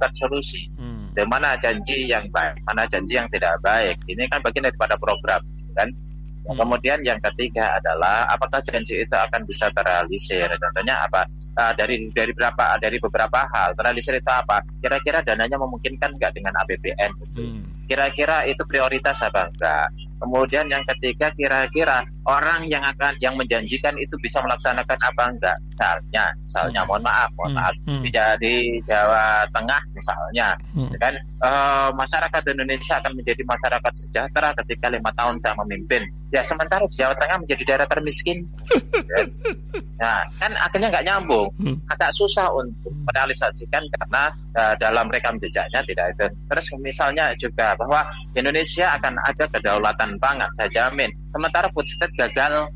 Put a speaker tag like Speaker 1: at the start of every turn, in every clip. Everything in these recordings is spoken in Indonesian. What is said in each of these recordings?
Speaker 1: melakukan solusi. Hmm. Di mana janji yang baik, mana janji yang tidak baik. Ini kan bagian daripada program, kan? Hmm. Kemudian yang ketiga adalah apakah janji itu akan bisa terrealisir? Contohnya apa? Uh, dari dari berapa dari beberapa hal terrealisir itu apa? Kira-kira dananya memungkinkan nggak dengan APBN? Hmm. Kira-kira itu prioritas apa enggak? Kemudian yang ketiga kira-kira orang yang akan yang menjanjikan itu bisa melaksanakan apa enggak? Misalnya, misalnya mohon maaf, mohon hmm, maaf hmm. di, di Jawa Tengah misalnya, hmm. kan uh, masyarakat Indonesia akan menjadi masyarakat sejahtera ketika lima tahun saya memimpin. Ya sementara di Jawa Tengah menjadi daerah termiskin. kan? Nah, kan akhirnya nggak nyambung, hmm. agak susah untuk merealisasikan karena uh, dalam rekam jejaknya tidak itu. Terus misalnya juga bahwa Indonesia akan ada kedaulatan pangan, saya jamin. Sementara food state gagal,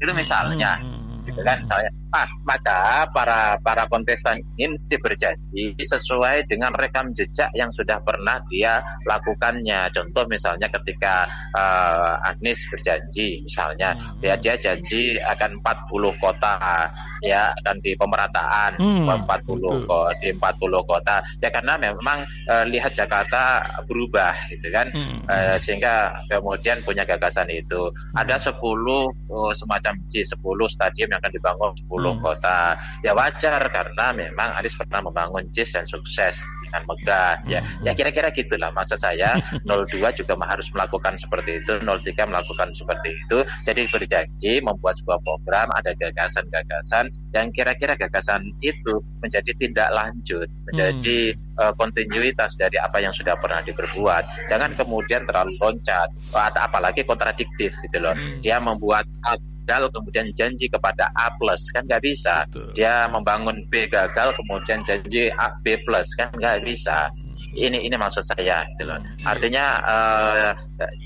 Speaker 1: itu misalnya. Hmm, hmm, hmm gitu kan misalnya ah maka para para kontestan ini mesti berjanji sesuai dengan rekam jejak yang sudah pernah dia lakukannya contoh misalnya ketika uh, Agnes berjanji misalnya hmm. ya dia janji akan 40 kota ya akan di pemerataan hmm. 40 kota di 40 kota ya karena memang uh, lihat Jakarta berubah gitu kan hmm. uh, sehingga kemudian punya gagasan itu ada 10 uh, semacam G 10 stadium yang akan dibangun 10 hmm. kota. Ya wajar karena memang Anies pernah membangun JIS dan sukses dengan megah ya. Hmm. Ya kira-kira gitulah maksud saya 02 juga harus melakukan seperti itu, 03 melakukan seperti itu. Jadi berjanji membuat sebuah program ada gagasan-gagasan yang kira-kira gagasan itu menjadi tindak lanjut, menjadi hmm. uh, kontinuitas dari apa yang sudah pernah diperbuat. Jangan kemudian terlalu loncat atau apalagi kontradiktif gitu loh. Hmm. Dia membuat gagal kemudian janji kepada A plus kan nggak bisa Betul. dia membangun B gagal kemudian janji A B plus. Kan nggak bisa. Ini ini maksud saya gitu loh. Hmm. artinya uh,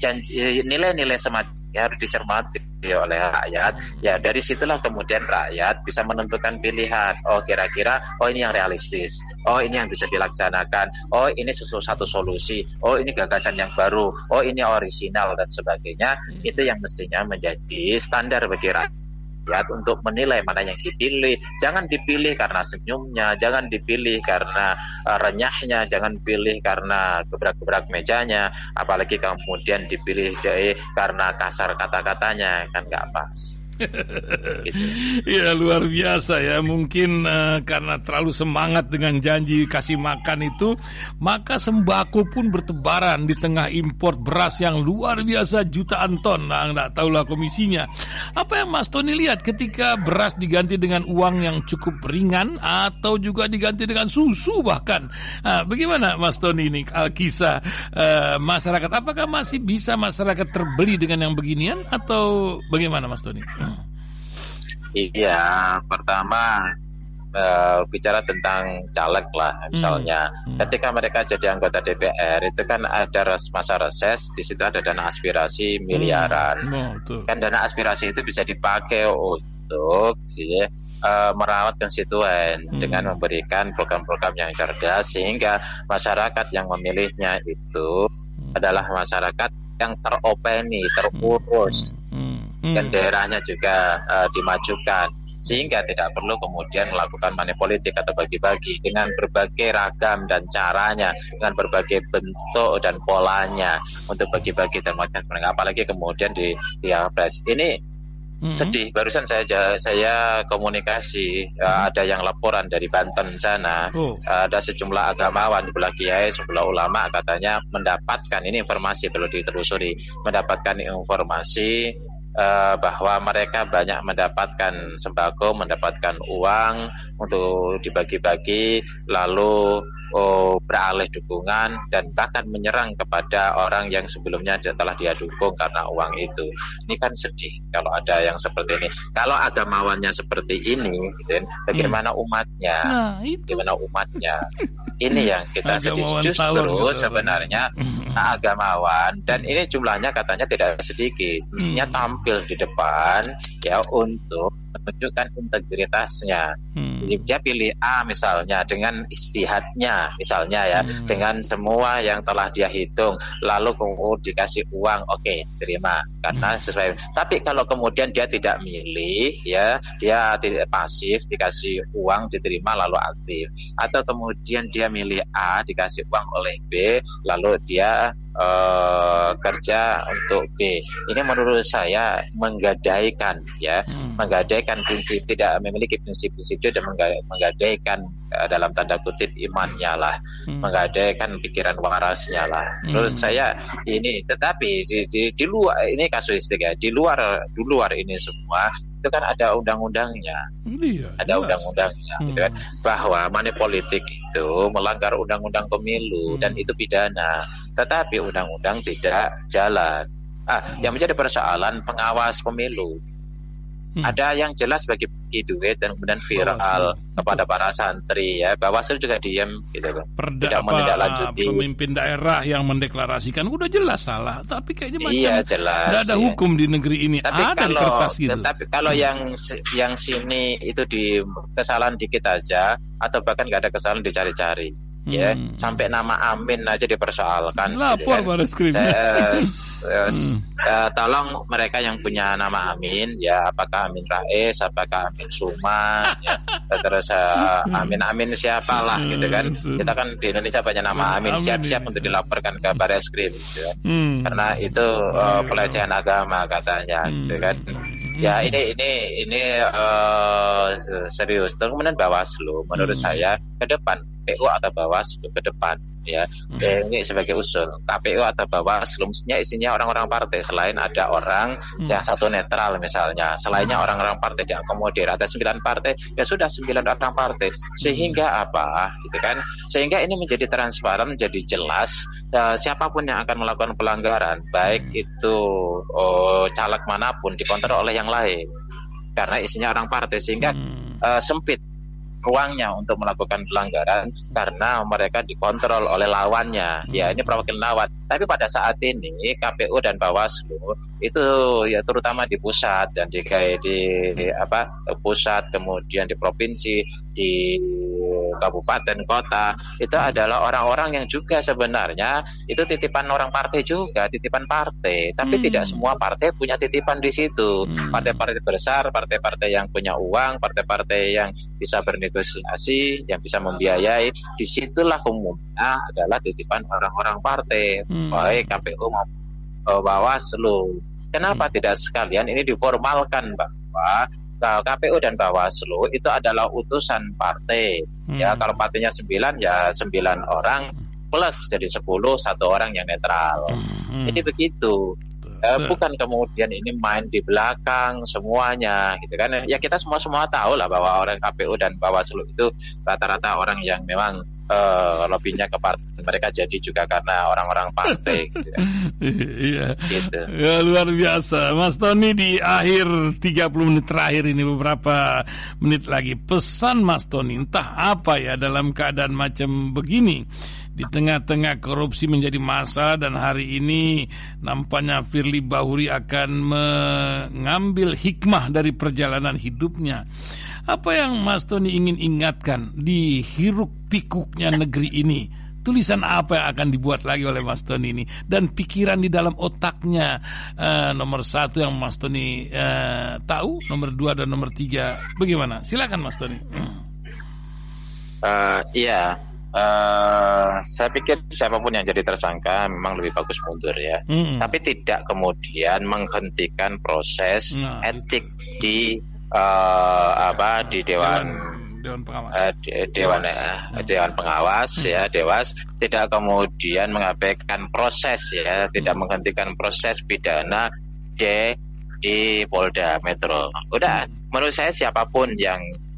Speaker 1: janji nilai-nilai semacam harus dicermati oleh rakyat. Ya dari situlah kemudian rakyat bisa menentukan pilihan. Oh kira-kira oh ini yang realistis. Oh ini yang bisa dilaksanakan. Oh ini sesuatu satu solusi. Oh ini gagasan yang baru. Oh ini orisinal dan sebagainya. Hmm. itu yang mestinya menjadi standar bagi rakyat rakyat untuk menilai mana yang dipilih. Jangan dipilih karena senyumnya, jangan dipilih karena uh, renyahnya, jangan pilih karena gebrak-gebrak mejanya, apalagi kemudian dipilih jadi karena kasar kata-katanya kan nggak pas.
Speaker 2: Ya luar biasa ya. Mungkin uh, karena terlalu semangat dengan janji kasih makan itu Maka sembako pun bertebaran di tengah import beras yang luar biasa jutaan ton. Nah nggak tahulah komisinya. Apa yang Mas Tony lihat ketika beras diganti dengan uang yang cukup ringan Atau juga diganti dengan susu bahkan? Nah, Bagaimana Mas Tony ini kisah uh, masyarakat Apakah masih bisa masyarakat terbeli dengan yang beginian Atau bagaimana Mas Tony?
Speaker 1: Iya, pertama uh, bicara tentang caleg lah, misalnya hmm. Hmm. ketika mereka jadi anggota DPR itu kan ada masa reses, di situ ada dana aspirasi miliaran. Hmm. Oh, kan dana aspirasi itu bisa dipakai untuk ya, uh, merawat konstituen hmm. dengan memberikan program-program yang cerdas sehingga masyarakat yang memilihnya itu hmm. adalah masyarakat yang teropeni, terurus. Hmm. Hmm dan hmm. daerahnya juga uh, dimajukan sehingga tidak perlu kemudian melakukan money politik atau bagi-bagi dengan berbagai ragam dan caranya dengan berbagai bentuk dan polanya untuk bagi-bagi dan macam apalagi kemudian di di ini Mm-hmm. sedih barusan saya saya komunikasi mm-hmm. ada yang laporan dari Banten sana oh. ada sejumlah agamawan sebelah kiai sebelah ulama katanya mendapatkan ini informasi perlu ditelusuri mendapatkan informasi uh, bahwa mereka banyak mendapatkan sembako, mendapatkan uang untuk dibagi-bagi, lalu oh, beralih dukungan dan bahkan menyerang kepada orang yang sebelumnya telah dia dukung karena uang itu. Ini kan sedih kalau ada yang seperti ini. Kalau agamawannya seperti ini, gitu, bagaimana hmm. umatnya? Nah, itu. Bagaimana umatnya? Ini yang kita sedih justru gitu. sebenarnya hmm. agamawan dan ini jumlahnya katanya tidak sedikit. Mestinya hmm. Tampil di depan ya untuk menunjukkan integritasnya.
Speaker 2: Hmm.
Speaker 1: Jadi dia pilih A misalnya dengan istihadnya misalnya ya
Speaker 2: Hmm.
Speaker 1: dengan semua yang telah dia hitung lalu kemudian dikasih uang oke terima karena
Speaker 2: Hmm.
Speaker 1: sesuai. Tapi kalau kemudian dia tidak milih ya dia tidak pasif dikasih uang diterima lalu aktif atau kemudian dia milih A dikasih uang oleh B lalu dia eh, kerja untuk B. Ini menurut saya menggadaikan ya
Speaker 2: Hmm.
Speaker 1: menggadaikan prinsip tidak memiliki prinsip-prinsip itu dan mengga- menggadaikan eh, dalam tanda kutip imannya lah,
Speaker 2: Hmm.
Speaker 1: menggadaikan pikiran warasnya lah.
Speaker 2: Hmm.
Speaker 1: Menurut saya ini tetapi di, di, di luar ini kasuistik ya, di luar di luar ini semua itu kan ada undang-undangnya,
Speaker 2: Iya.
Speaker 1: ada undang-undangnya gitu kan
Speaker 2: Hmm.
Speaker 1: bahwa money politik itu melanggar undang-undang pemilu
Speaker 2: Hmm.
Speaker 1: dan itu pidana, tetapi undang-undang tidak jalan. Ah, yang menjadi persoalan pengawas pemilu
Speaker 2: Hmm.
Speaker 1: ada yang jelas bagi duit dan kemudian viral
Speaker 2: Bawaslu.
Speaker 1: kepada para santri ya Bawaslu juga diem gitu loh
Speaker 2: Perda
Speaker 1: tidak menindaklanjuti.
Speaker 2: pemimpin daerah yang mendeklarasikan udah jelas salah, tapi kayaknya macam
Speaker 1: iya jelas
Speaker 2: Tidak ada
Speaker 1: ya.
Speaker 2: hukum di negeri ini.
Speaker 1: tapi
Speaker 2: ada di
Speaker 1: kalau
Speaker 2: kertas gitu.
Speaker 1: tetapi kalau yang si- yang sini itu di kesalahan dikit aja atau bahkan nggak ada kesalahan dicari-cari ya
Speaker 2: Hmm.
Speaker 1: sampai nama Amin aja dipersoalkan gitu
Speaker 2: Lapor
Speaker 1: kan.
Speaker 2: baris krim.
Speaker 1: Saya,
Speaker 2: Hmm.
Speaker 1: eh, tolong mereka yang punya nama Amin ya apakah Amin Rais apakah Amin Suma ya, terus eh, Amin Amin siapa lah gitu kan
Speaker 2: Hmm.
Speaker 1: kita kan di Indonesia banyak nama Amin
Speaker 2: Amin
Speaker 1: siap-siap
Speaker 2: ini.
Speaker 1: untuk dilaporkan ke Baris Krim gitu ya.
Speaker 2: Hmm.
Speaker 1: karena itu eh, pelecehan agama katanya
Speaker 2: Hmm.
Speaker 1: gitu kan ya ini ini ini eh, serius terus kemudian Bawaslu menurut
Speaker 2: Hmm.
Speaker 1: saya ke depan PU atau Bawaslu ke depan ya.
Speaker 2: Hmm.
Speaker 1: Ini sebagai usul. KPU atau Bawaslu mestinya isinya orang-orang partai. Selain ada orang
Speaker 2: Hmm.
Speaker 1: yang satu netral misalnya selainnya orang-orang partai diakomodir ada sembilan partai ya sudah sembilan orang partai. Sehingga apa? Gitu kan? Sehingga ini menjadi transparan menjadi jelas eh, siapa pun yang akan melakukan pelanggaran baik
Speaker 2: Hmm.
Speaker 1: itu oh, caleg mana pun dikontrol oleh yang lain. Karena isinya orang partai sehingga
Speaker 2: Hmm.
Speaker 1: eh, sempit ruangnya untuk melakukan pelanggaran karena mereka dikontrol oleh lawannya. Ya ini perwakilan lawan. Tapi pada saat ini KPU dan Bawaslu itu ya terutama di pusat dan di kayak di, di apa pusat kemudian di provinsi di kabupaten kota itu adalah orang-orang yang juga sebenarnya itu titipan orang partai juga titipan partai tapi
Speaker 2: Hmm.
Speaker 1: tidak semua partai punya titipan di situ
Speaker 2: Hmm.
Speaker 1: partai-partai besar partai-partai yang punya uang partai-partai yang bisa bernegosiasi yang bisa membiayai. Di situlah umumnya adalah titipan orang-orang partai
Speaker 2: Hmm.
Speaker 1: baik KPU maupun eh, Bawaslu. Kenapa tidak sekalian? Ini diformalkan bahwa eh, KPU dan Bawaslu itu adalah utusan partai.
Speaker 2: Hmm.
Speaker 1: ya kalau partainya sembilan ya sembilan orang plus jadi sepuluh satu orang yang netral.
Speaker 2: Hmm.
Speaker 1: jadi begitu
Speaker 2: Betul.
Speaker 1: bukan kemudian ini main di belakang semuanya gitu kan ya kita semua semua tahu lah bahwa orang KPU dan Bawaslu itu rata-rata orang yang memang eh, lebihnya ke partai mereka jadi juga karena orang-orang partai gitu, kan.
Speaker 2: Iya.
Speaker 1: gitu.
Speaker 2: Ya, luar biasa. Mas Tony di akhir 30 menit terakhir ini beberapa menit lagi. Pesan Mas Tony entah apa ya dalam keadaan macam begini. Di tengah-tengah korupsi menjadi masalah dan hari ini nampaknya Firly Bahuri akan mengambil hikmah dari perjalanan hidupnya. Apa yang Mas Tony ingin ingatkan di hiruk pikuknya negeri ini? tulisan apa yang akan dibuat lagi oleh Mas Tony ini? Dan pikiran di dalam otaknya eh, nomor satu yang Mas Tony eh, tahu nomor dua dan nomor tiga. Bagaimana? Silakan Mas Tony.
Speaker 1: Eh, iya Eh, saya pikir siapa pun yang jadi tersangka memang lebih bagus mundur ya.
Speaker 2: Hmm.
Speaker 1: tapi tidak kemudian menghentikan proses
Speaker 2: Nah,
Speaker 1: etik di eh, apa di dewan
Speaker 2: Dewan Pengawas.
Speaker 1: eh, de- dewan
Speaker 2: Dewas.
Speaker 1: eh, dewan pengawas ya dewas. Tidak kemudian mengabaikan proses ya tidak
Speaker 2: Hmm.
Speaker 1: menghentikan proses pidana di di Polda Metro. Udah menurut saya siapa pun yang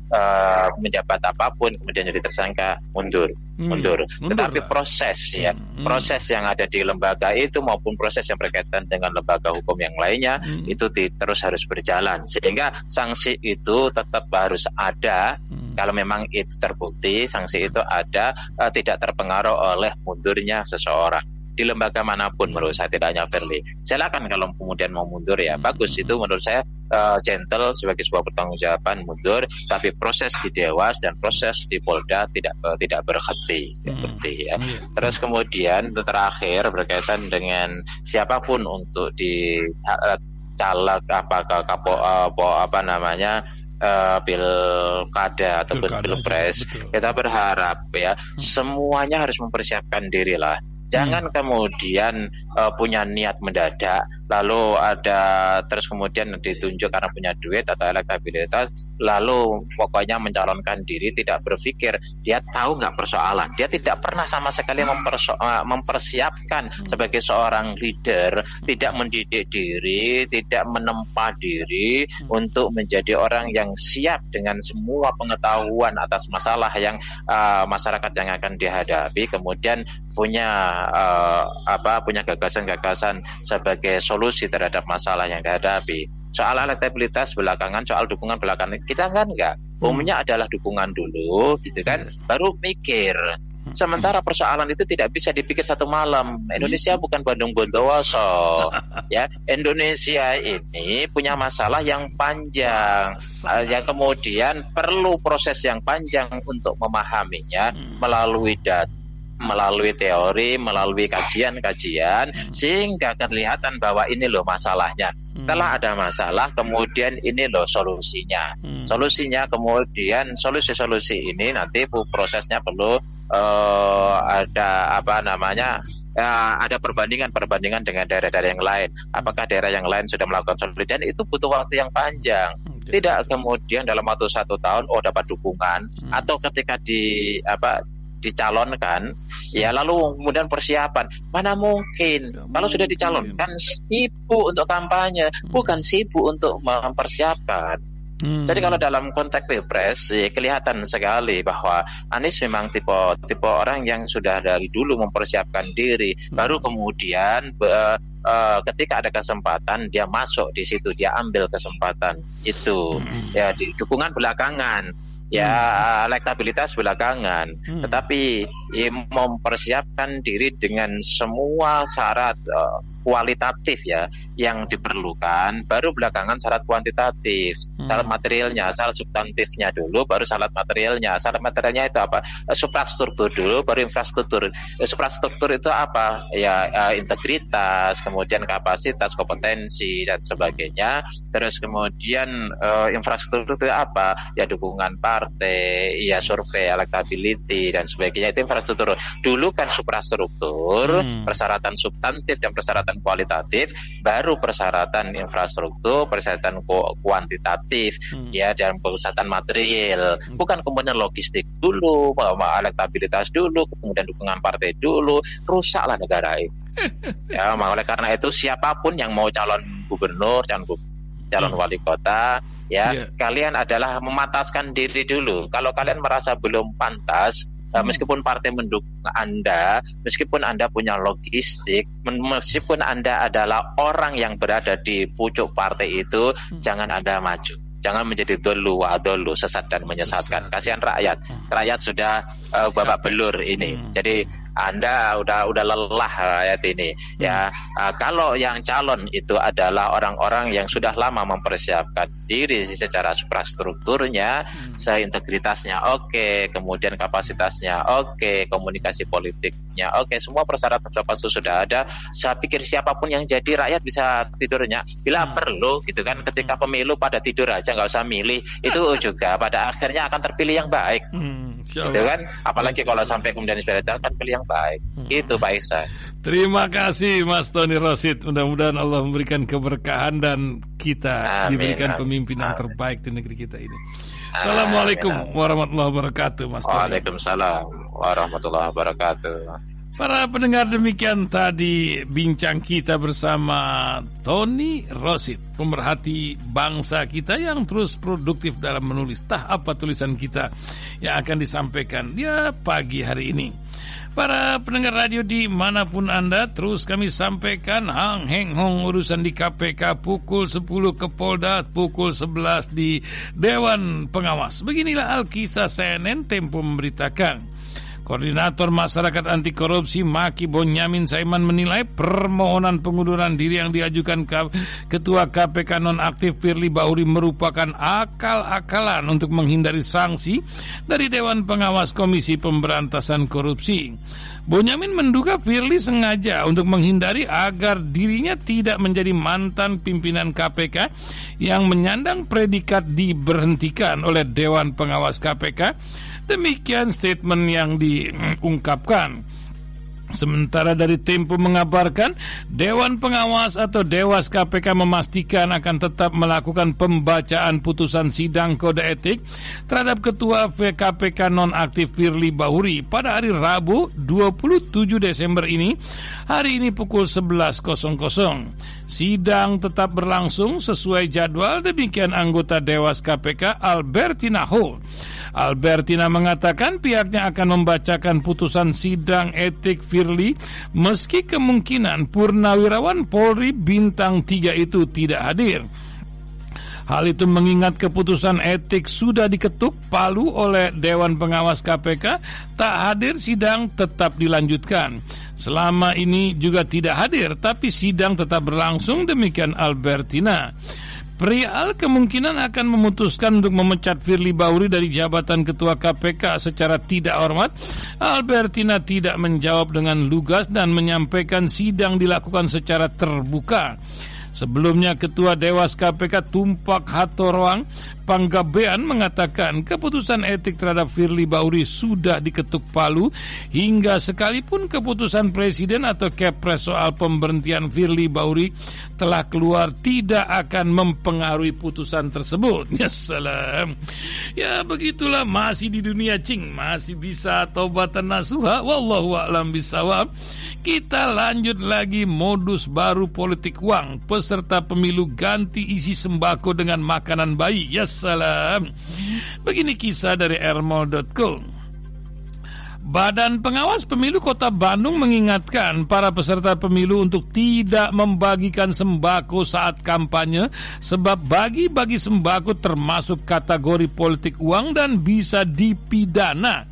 Speaker 1: eh, menjabat apa pun kemudian jadi tersangka mundur
Speaker 2: Hmm.
Speaker 1: mundur
Speaker 2: Mundur
Speaker 1: tetapi
Speaker 2: lah.
Speaker 1: proses ya
Speaker 2: Hmm.
Speaker 1: proses yang ada di lembaga itu maupun proses yang berkaitan dengan lembaga hukum yang lainnya
Speaker 2: Hmm.
Speaker 1: itu ti- terus harus berjalan sehingga sanksi itu tetap harus ada
Speaker 2: Hmm.
Speaker 1: kalau memang itu terbukti sanksi itu ada eh, tidak terpengaruh oleh mundurnya seseorang di lembaga mana pun menurut saya tidak hanya Verly. Silakan kalau kemudian mau mundur ya bagus itu menurut saya uh, gentle sebagai sebuah pertanggungjawaban mundur, tapi proses di Dewas dan proses di Polda tidak uh, tidak berhenti, hmm. berhenti ya. Hmm. Terus kemudian terakhir berkaitan dengan siapa pun untuk di uh, caleg apa kapo uh, apa namanya uh, pilkada ataupun pilpres kita berharap ya hmm. semuanya harus mempersiapkan diri lah jangan hmm. kemudian uh, punya niat mendadak lalu ada terus kemudian ditunjuk karena punya duit atau elektabilitas lalu pokoknya mencalonkan diri tidak berpikir dia tahu nggak persoalan dia tidak pernah sama sekali eh, mempersiapkan hmm. sebagai seorang leader tidak mendidik diri tidak menempa diri hmm. untuk menjadi orang yang siap dengan semua pengetahuan atas masalah yang uh, masyarakat yang akan dihadapi kemudian punya uh, apa punya gagasan-gagasan sebagai solusi solusi terhadap masalah yang dihadapi. Soal elektabilitas belakangan, soal dukungan belakangan, kita kan enggak. Hmm. Umumnya adalah dukungan dulu, gitu kan, baru mikir. Hmm. Sementara persoalan itu tidak bisa dipikir satu malam. Indonesia hmm. bukan Bandung Bondowoso, ya. Indonesia ini punya masalah yang panjang, yang kemudian perlu proses yang panjang untuk memahaminya melalui data melalui teori, melalui kajian-kajian hmm. sehingga kelihatan bahwa ini loh masalahnya. Setelah hmm. ada masalah, kemudian ini loh solusinya. Hmm. Solusinya kemudian solusi-solusi ini nanti prosesnya perlu uh, ada apa namanya uh, ada perbandingan-perbandingan dengan daerah-daerah yang lain. Apakah daerah yang lain sudah melakukan solusi dan itu butuh waktu yang panjang. Tidak kemudian dalam waktu satu tahun oh dapat dukungan hmm. atau ketika di apa dicalonkan ya lalu kemudian persiapan mana mungkin ya, kalau sudah dicalonkan sibuk untuk kampanye hmm. bukan sibuk untuk mempersiapkan Hmm. Jadi kalau dalam konteks pilpres ya, kelihatan sekali bahwa Anies memang tipe tipe orang yang sudah dari dulu mempersiapkan diri, hmm. baru kemudian be, uh, ketika ada kesempatan dia masuk di situ, dia ambil kesempatan itu. Hmm. Ya di dukungan belakangan ya hmm. elektabilitas belakangan, hmm. tetapi ya, mempersiapkan diri dengan semua syarat uh, kualitatif ya yang diperlukan baru belakangan syarat kuantitatif. Hmm. syarat materialnya syarat substantifnya dulu baru syarat materialnya. Syarat materialnya itu apa? Eh, suprastruktur dulu baru infrastruktur. Eh, suprastruktur itu apa? Ya eh, integritas kemudian kapasitas kompetensi dan sebagainya. Terus kemudian uh, infrastruktur itu apa? Ya dukungan partai ya survei elektability dan sebagainya. Itu infrastruktur. Dulu kan suprastruktur hmm. persyaratan substantif dan persyaratan kualitatif, baru persyaratan infrastruktur, persyaratan kuantitatif, hmm. ya dan persyaratan material. Hmm. Bukan kemudian logistik dulu, elektabilitas dulu, kemudian dukungan partai dulu, rusaklah negara ini. ya, oleh karena itu siapa pun yang mau calon gubernur, calon calon hmm. wali kota, ya yeah. kalian adalah memataskan diri dulu. Kalau kalian merasa belum pantas, Uh, meskipun partai mendukung Anda, meskipun Anda punya logistik, meskipun Anda adalah orang yang berada di pucuk partai itu, hmm. jangan Anda maju. Jangan menjadi dolu dolu sesat dan menyesatkan. Kasihan rakyat. Hmm. Rakyat sudah uh, babak belur ini. Hmm. Jadi anda udah udah lelah ayat ini hmm. ya uh, kalau yang calon itu adalah orang-orang yang sudah lama mempersiapkan diri secara infrastrukturnya hmm. integritasnya oke okay, kemudian kapasitasnya oke okay, komunikasi politiknya oke okay, semua persyaratan itu sudah ada saya pikir siapa pun yang jadi rakyat bisa tidurnya bila perlu gitu kan ketika pemilu pada tidur aja nggak usah milih itu juga pada akhirnya akan terpilih yang baik hmm, gitu kan apalagi kalau sampai kemudian sepeda kan pilih yang baik. Hmm. Itu Pak Isa.
Speaker 2: Terima kasih Mas Tony Rosid. Mudah-mudahan Allah memberikan keberkahan dan kita amin, diberikan amin, pemimpin yang terbaik di negeri kita ini. Assalamualaikum warahmatullahi wabarakatuh Mas
Speaker 1: Tony. Waalaikumsalam warahmatullahi wabarakatuh.
Speaker 2: Para pendengar demikian tadi bincang kita bersama Tony Rosid, pemerhati bangsa kita yang terus produktif dalam menulis. Tah apa tulisan kita yang akan disampaikan dia pagi hari ini. Para pendengar radio di mana pun Anda Terus kami sampaikan Hang Heng Hong urusan di KPK Pukul 10 ke Polda Pukul 11 di Dewan Pengawas Beginilah Alkisah CNN Tempo memberitakan Koordinator Masyarakat Anti Korupsi Maki Bonyamin Saiman menilai permohonan pengunduran diri yang diajukan Ketua KPK nonaktif Firly Bahuri merupakan akal-akalan untuk menghindari sanksi dari Dewan Pengawas Komisi Pemberantasan Korupsi. Bonyamin menduga Firly sengaja untuk menghindari agar dirinya tidak menjadi mantan pimpinan KPK yang menyandang predikat diberhentikan oleh Dewan Pengawas KPK. Demikian statement yang diungkapkan. Sementara dari Tempo mengabarkan Dewan Pengawas atau Dewas KPK memastikan akan tetap melakukan pembacaan putusan sidang kode etik terhadap Ketua VKPK nonaktif Firly Bahuri pada hari Rabu 27 Desember ini hari ini pukul 11.00. Sidang tetap berlangsung sesuai jadwal demikian anggota Dewas KPK Albertina Ho. Albertina mengatakan pihaknya akan membacakan putusan sidang etik Firly meski kemungkinan Purnawirawan Polri bintang 3 itu tidak hadir. Hal itu mengingat keputusan etik sudah diketuk palu oleh Dewan Pengawas KPK, tak hadir sidang tetap dilanjutkan. Selama ini juga tidak hadir, tapi sidang tetap berlangsung demikian Albertina. Prial kemungkinan akan memutuskan untuk memecat Firly Bahuri dari jabatan Ketua KPK secara tidak hormat. Albertina tidak menjawab dengan lugas dan menyampaikan sidang dilakukan secara terbuka. Sebelumnya Ketua Dewas KPK Tumpak Hatoroang Panggabean mengatakan keputusan etik terhadap Firly Bauri sudah diketuk palu hingga sekalipun keputusan Presiden atau Kepres soal pemberhentian Firly Bauri telah keluar tidak akan mempengaruhi putusan tersebut. Ya salam. Ya begitulah masih di dunia cing, masih bisa tobatan nasuha. Wallahu a'lam bisawab. Kita lanjut lagi modus baru politik uang. Peserta pemilu ganti isi sembako dengan makanan bayi. Ya salam. Begini kisah dari ermol.co. Badan Pengawas Pemilu Kota Bandung mengingatkan para peserta pemilu untuk tidak membagikan sembako saat kampanye sebab bagi-bagi sembako termasuk kategori politik uang dan bisa dipidana.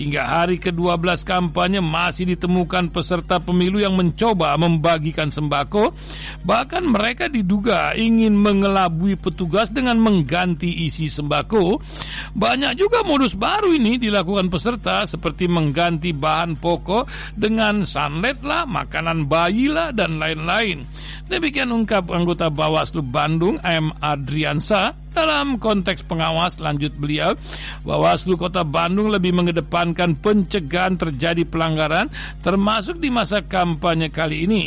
Speaker 2: Hingga hari ke-12 kampanye masih ditemukan peserta pemilu yang mencoba membagikan sembako. Bahkan mereka diduga ingin mengelabui petugas dengan mengganti isi sembako. Banyak juga modus baru ini dilakukan peserta seperti mengganti bahan pokok dengan sunlet lah, makanan bayi lah, dan lain-lain. Demikian ungkap anggota Bawaslu Bandung M. Adriansa dalam konteks pengawas lanjut beliau, Bawaslu Kota Bandung lebih mengedepankan pencegahan terjadi pelanggaran termasuk di masa kampanye kali ini.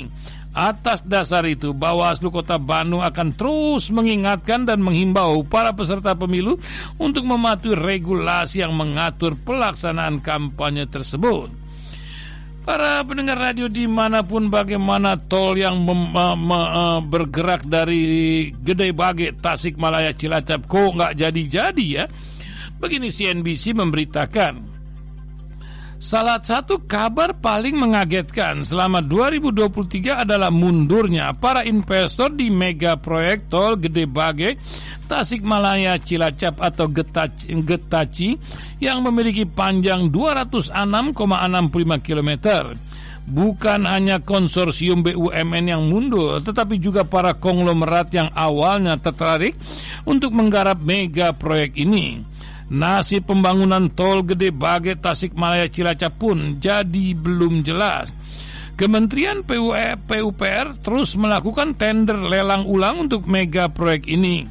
Speaker 2: Atas dasar itu, Bawaslu Kota Bandung akan terus mengingatkan dan menghimbau para peserta pemilu untuk mematuhi regulasi yang mengatur pelaksanaan kampanye tersebut. Para pendengar radio di mana pun bagaimana tol yang uh, bergerak dari Gede Bage, Tasik Malaya, Cilacap kok nggak jadi-jadi ya? Begini CNBC memberitakan. Salah satu kabar paling mengagetkan selama 2023 adalah mundurnya para investor di mega proyek tol Gede Bage, Tasikmalaya, Cilacap atau Getaci, Getaci yang memiliki panjang 206,65 km. Bukan hanya konsorsium BUMN yang mundur, tetapi juga para konglomerat yang awalnya tertarik untuk menggarap mega proyek ini. Nasib pembangunan tol gede Bage Tasikmalaya Cilacap pun jadi belum jelas. Kementerian PUPR terus melakukan tender lelang ulang untuk mega proyek ini.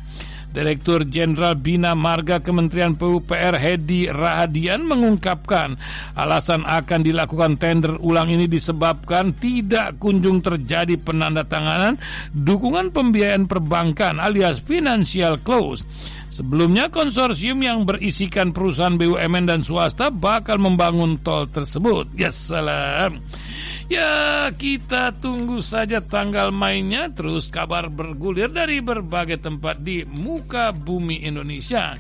Speaker 2: Direktur Jenderal Bina Marga Kementerian PUPR Hedi Rahadian mengungkapkan alasan akan dilakukan tender ulang ini disebabkan tidak kunjung terjadi penandatanganan dukungan pembiayaan perbankan alias financial close. Sebelumnya konsorsium yang berisikan perusahaan BUMN dan swasta bakal membangun tol tersebut. Ya salam. Ya kita tunggu saja tanggal mainnya terus kabar bergulir dari berbagai tempat di muka bumi Indonesia.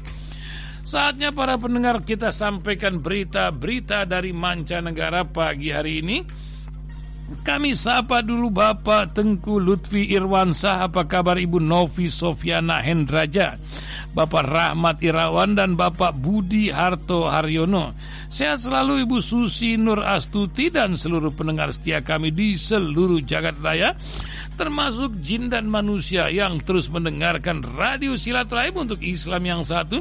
Speaker 2: Saatnya para pendengar kita sampaikan berita-berita dari mancanegara pagi hari ini. Kami sapa dulu Bapak Tengku Lutfi Irwansah Apa kabar Ibu Novi Sofiana Hendraja Bapak Rahmat Irawan dan Bapak Budi Harto Haryono. Sehat selalu Ibu Susi Nur Astuti dan seluruh pendengar setia kami di seluruh jagat raya termasuk jin dan manusia yang terus mendengarkan radio silaturahim untuk Islam yang satu,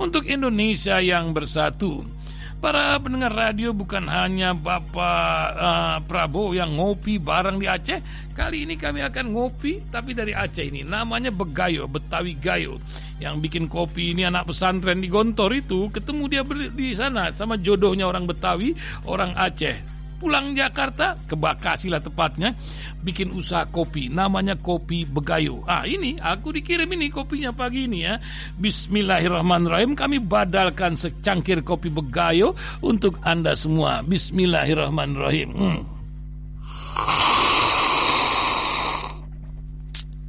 Speaker 2: untuk Indonesia yang bersatu. Para pendengar radio bukan hanya Bapak uh, Prabowo yang ngopi bareng di Aceh. Kali ini kami akan ngopi tapi dari Aceh ini. Namanya Begayo, Betawi Gayo. Yang bikin kopi ini anak pesantren di Gontor itu ketemu dia di sana sama jodohnya orang Betawi, orang Aceh pulang Jakarta ke Bekasi lah tepatnya bikin usaha kopi namanya kopi Begayo. Ah ini aku dikirim ini kopinya pagi ini ya. Bismillahirrahmanirrahim. Kami badalkan secangkir kopi Begayo untuk anda semua. Bismillahirrahmanirrahim. Hmm.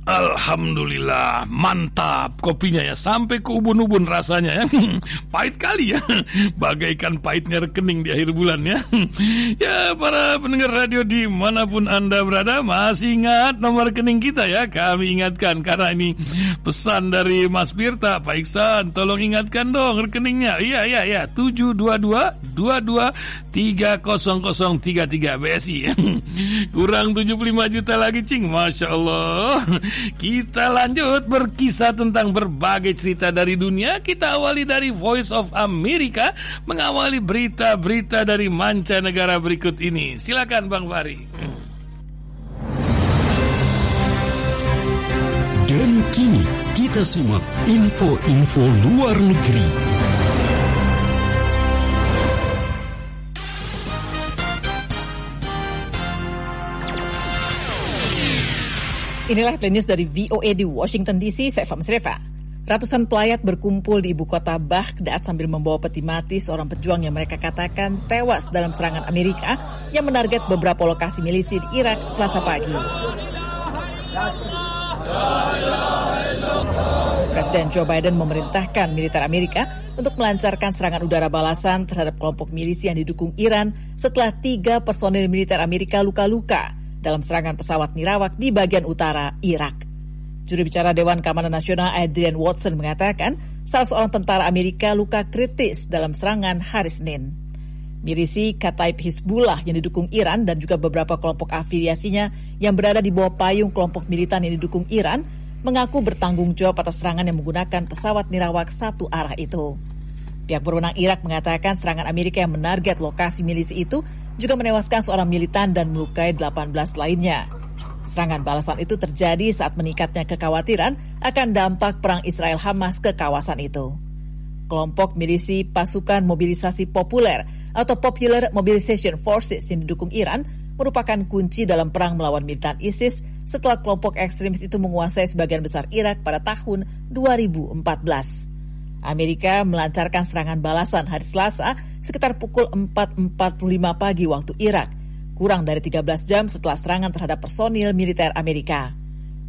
Speaker 2: Alhamdulillah mantap. Kopinya ya sampai ke ubun-ubun rasanya ya. Pahit kali ya. Bagaikan pahitnya rekening di akhir bulan ya. Ya para pendengar radio di mana pun anda berada masih ingat nomor rekening kita ya. Kami ingatkan karena ini pesan dari Mas Birta. Pak Iksan tolong ingatkan dong rekeningnya. Iya iya iya. 722 22 30033 BSI kurang 75 juta lagi cing. Masya Allah kita lanjut berkisah tentang berbagai cerita dari dunia. Kita awali dari Voice of America mengawali berita-berita dari mancanegara berikut ini. Silakan Bang Fari.
Speaker 3: Dan kini kita simak info-info luar negeri.
Speaker 4: Inilah The News dari VOA di Washington DC, saya Fams Reva. Ratusan pelayat berkumpul di ibu kota Baghdad sambil membawa peti mati seorang pejuang yang mereka katakan tewas dalam serangan Amerika yang menarget beberapa lokasi milisi di Irak selasa pagi. Presiden Joe Biden memerintahkan militer Amerika untuk melancarkan serangan udara balasan terhadap kelompok milisi yang didukung Iran setelah tiga personil militer Amerika luka-luka dalam serangan pesawat nirawak di bagian utara Irak. Juru bicara Dewan Keamanan Nasional Adrian Watson mengatakan salah seorang tentara Amerika luka kritis dalam serangan hari Senin. Milisi Kataib Hizbullah yang didukung Iran dan juga beberapa kelompok afiliasinya yang berada di bawah payung kelompok militan yang didukung Iran mengaku bertanggung jawab atas serangan yang menggunakan pesawat nirawak satu arah itu. Pihak berwenang Irak mengatakan serangan Amerika yang menarget lokasi milisi itu juga menewaskan seorang militan dan melukai 18 lainnya. Serangan balasan itu terjadi saat meningkatnya kekhawatiran akan dampak perang Israel-Hamas ke kawasan itu. Kelompok milisi pasukan mobilisasi populer atau Popular Mobilization Forces yang didukung Iran merupakan kunci dalam perang melawan militan ISIS setelah kelompok ekstremis itu menguasai sebagian besar Irak pada tahun 2014. Amerika melancarkan serangan balasan hari Selasa sekitar pukul 4.45 pagi waktu Irak, kurang dari 13 jam setelah serangan terhadap personil militer Amerika.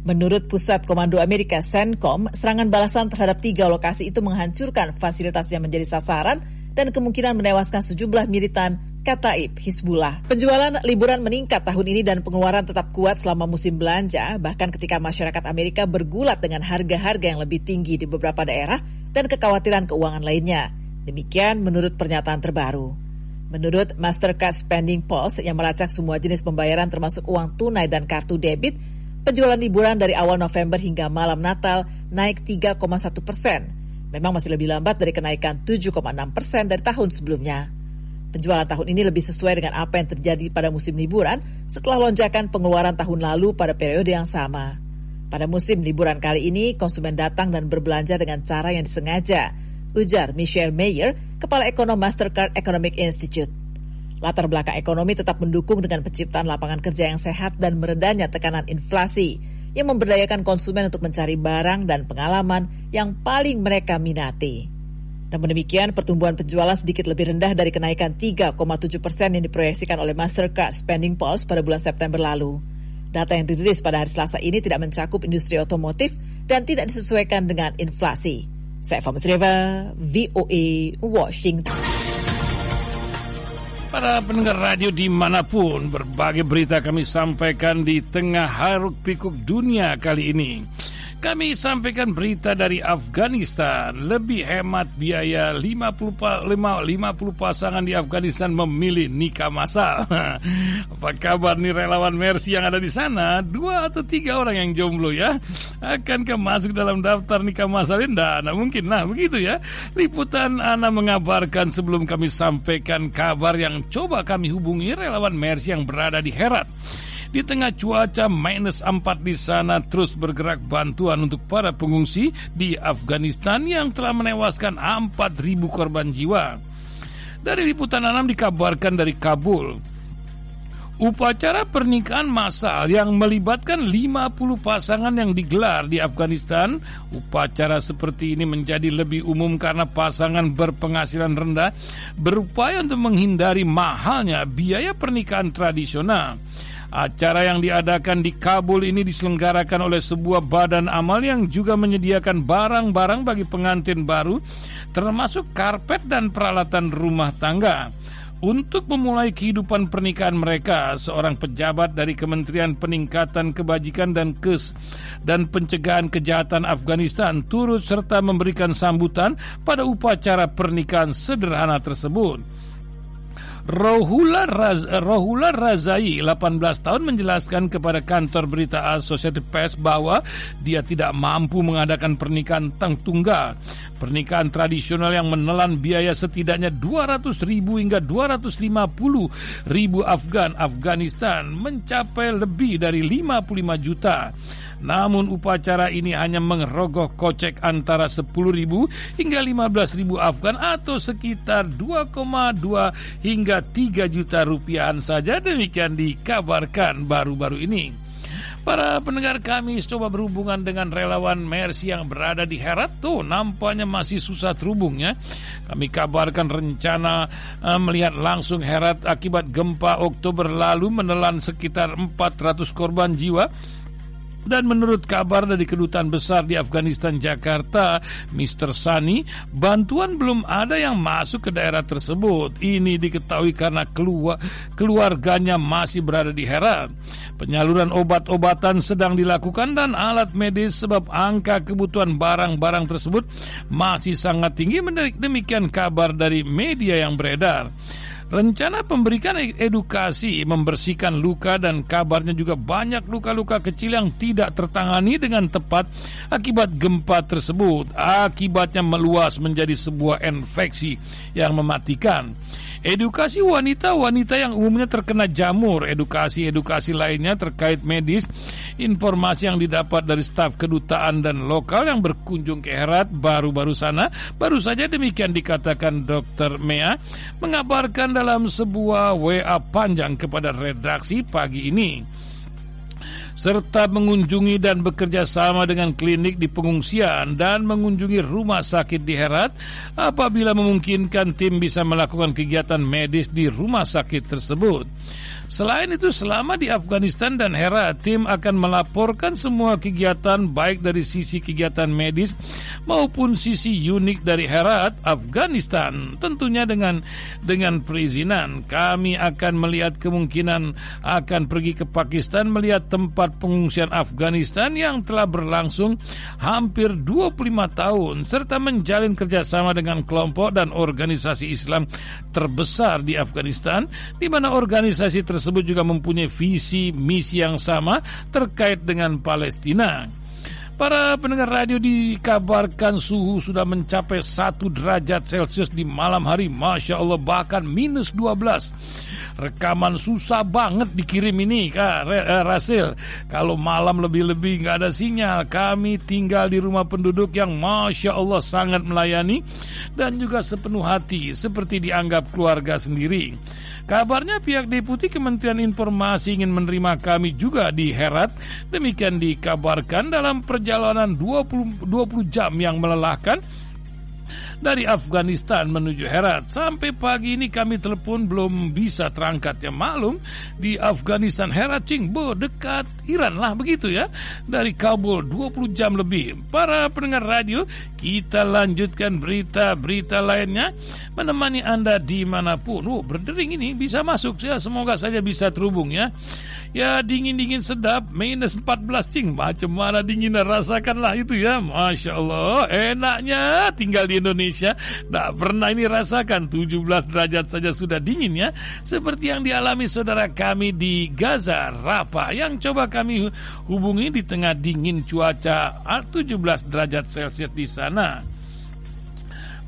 Speaker 4: Menurut Pusat Komando Amerika CENTCOM, serangan balasan terhadap tiga lokasi itu menghancurkan fasilitas yang menjadi sasaran dan kemungkinan menewaskan sejumlah militan Kataib Hizbullah. Penjualan liburan meningkat tahun ini dan pengeluaran tetap kuat selama musim belanja, bahkan ketika masyarakat Amerika bergulat dengan harga-harga yang lebih tinggi di beberapa daerah dan kekhawatiran keuangan lainnya. Demikian menurut pernyataan terbaru. Menurut Mastercard Spending Pulse yang melacak semua jenis pembayaran termasuk uang tunai dan kartu debit, penjualan liburan dari awal November hingga malam Natal naik 3,1 persen. Memang masih lebih lambat dari kenaikan 7,6 persen dari tahun sebelumnya. Penjualan tahun ini lebih sesuai dengan apa yang terjadi pada musim liburan setelah lonjakan pengeluaran tahun lalu pada periode yang sama. Pada musim liburan kali ini, konsumen datang dan berbelanja dengan cara yang disengaja, ujar Michelle Mayer, Kepala Ekonom Mastercard Economic Institute. Latar belakang ekonomi tetap mendukung dengan penciptaan lapangan kerja yang sehat dan meredanya tekanan inflasi yang memberdayakan konsumen untuk mencari barang dan pengalaman yang paling mereka minati. Namun demikian, pertumbuhan penjualan sedikit lebih rendah dari kenaikan 3,7 persen yang diproyeksikan oleh Mastercard Spending Pulse pada bulan September lalu. Data yang dirilis pada hari Selasa ini tidak mencakup industri otomotif dan tidak disesuaikan dengan inflasi. Saya Fama Sreva, VOA, Washington.
Speaker 2: Para pendengar radio di mana pun, berbagai berita kami sampaikan di tengah haruk pikuk dunia kali ini. Kami sampaikan berita dari Afghanistan. Lebih hemat biaya 50, 50 pasangan di Afghanistan memilih nikah masal. Apa kabar nih relawan Mercy yang ada di sana? Dua atau tiga orang yang jomblo ya. Akankah masuk dalam daftar nikah masal? Tidak, nah, mungkin. Nah begitu ya. Liputan Ana mengabarkan sebelum kami sampaikan kabar yang coba kami hubungi relawan Mercy yang berada di Herat. Di tengah cuaca minus 4 di sana terus bergerak bantuan untuk para pengungsi di Afghanistan yang telah menewaskan 4.000 korban jiwa. Dari liputan 6 dikabarkan dari Kabul, Upacara pernikahan massal yang melibatkan 50 pasangan yang digelar di Afghanistan. Upacara seperti ini menjadi lebih umum karena pasangan berpenghasilan rendah berupaya untuk menghindari mahalnya biaya pernikahan tradisional. Acara yang diadakan di Kabul ini diselenggarakan oleh sebuah badan amal yang juga menyediakan barang-barang bagi pengantin baru, termasuk karpet dan peralatan rumah tangga. Untuk memulai kehidupan pernikahan mereka, seorang pejabat dari Kementerian Peningkatan Kebajikan dan Kes dan Pencegahan Kejahatan Afghanistan turut serta memberikan sambutan pada upacara pernikahan sederhana tersebut. Rohula, Raz, Rohula Razai 18 tahun menjelaskan kepada kantor berita Associated Press bahwa dia tidak mampu mengadakan pernikahan tang tunggal. Pernikahan tradisional yang menelan biaya setidaknya 200 ribu hingga 250 ribu Afgan Afghanistan mencapai lebih dari 55 juta. Namun upacara ini hanya mengerogoh kocek antara 10 ribu hingga 15 ribu Afgan atau sekitar 2,2 hingga 3 juta rupiahan saja demikian dikabarkan baru-baru ini. Para pendengar kami coba berhubungan dengan relawan Mercy yang berada di Herat tuh nampaknya masih susah terhubungnya. Kami kabarkan rencana uh, melihat langsung Herat akibat gempa Oktober lalu menelan sekitar 400 korban jiwa dan menurut kabar dari kedutaan besar di Afghanistan Jakarta, Mr. Sani, bantuan belum ada yang masuk ke daerah tersebut. Ini diketahui karena keluar, keluarganya masih berada di Herat. Penyaluran obat-obatan sedang dilakukan dan alat medis sebab angka kebutuhan barang-barang tersebut masih sangat tinggi. Demikian kabar dari media yang beredar. Rencana pemberikan e- edukasi membersihkan luka dan kabarnya juga banyak luka-luka kecil yang tidak tertangani dengan tepat akibat gempa tersebut. Akibatnya meluas menjadi sebuah infeksi yang mematikan. Edukasi wanita-wanita yang umumnya terkena jamur, edukasi-edukasi lainnya terkait medis, informasi yang didapat dari staf kedutaan dan lokal yang berkunjung ke Herat baru-baru sana, baru saja demikian dikatakan Dr. Mea, mengabarkan dalam sebuah WA panjang kepada redaksi pagi ini serta mengunjungi dan bekerja sama dengan klinik di pengungsian dan mengunjungi rumah sakit di Herat apabila memungkinkan tim bisa melakukan kegiatan medis di rumah sakit tersebut. Selain itu, selama di Afghanistan dan Herat, tim akan melaporkan semua kegiatan baik dari sisi kegiatan medis maupun sisi unik dari Herat, Afghanistan. Tentunya dengan dengan perizinan, kami akan melihat kemungkinan akan pergi ke Pakistan melihat tempat pengungsian Afghanistan yang telah berlangsung hampir 25 tahun serta menjalin kerjasama dengan kelompok dan organisasi Islam terbesar di Afghanistan di mana organisasi tersebut tersebut juga mempunyai visi misi yang sama terkait dengan Palestina. Para pendengar radio dikabarkan suhu sudah mencapai 1 derajat Celcius di malam hari. Masya Allah bahkan minus 12. Rekaman susah banget dikirim ini Kak eh, Rasil. Kalau malam lebih-lebih nggak ada sinyal. Kami tinggal di rumah penduduk yang Masya Allah sangat melayani. Dan juga sepenuh hati seperti dianggap keluarga sendiri. Kabarnya pihak Deputi Kementerian Informasi ingin menerima kami juga di Herat. Demikian dikabarkan dalam perjalanan 20, 20 jam yang melelahkan dari Afghanistan menuju Herat. Sampai pagi ini kami telepon belum bisa terangkat ya maklum di Afghanistan Herat Cingbo dekat Iran lah begitu ya. Dari Kabul 20 jam lebih. Para pendengar radio, kita lanjutkan berita-berita lainnya menemani Anda di mana pun. Oh, berdering ini bisa masuk ya. Semoga saja bisa terhubung ya. Ya dingin-dingin sedap. Minus 14 cing. Macam mana dingin Rasakanlah itu ya? Masya Allah Enaknya tinggal di Indonesia. Tidak pernah ini rasakan. 17 derajat saja sudah dingin ya? Seperti yang dialami saudara kami di Gaza Rafa Yang coba kami hubungi di tengah dingin cuaca 17 derajat Celcius di sana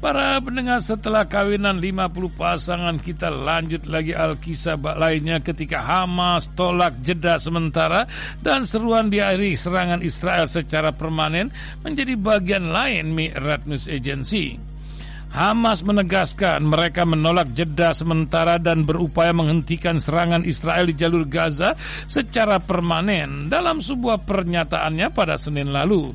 Speaker 2: Para pendengar setelah kawinan 50 pasangan kita lanjut lagi Alkisah lainnya ketika Hamas tolak jeda sementara dan seruan diakhiri serangan Israel secara permanen menjadi bagian lain Mi'rat News Agency. Hamas menegaskan mereka menolak jeda sementara dan berupaya menghentikan serangan Israel di jalur Gaza secara permanen dalam sebuah pernyataannya pada Senin lalu.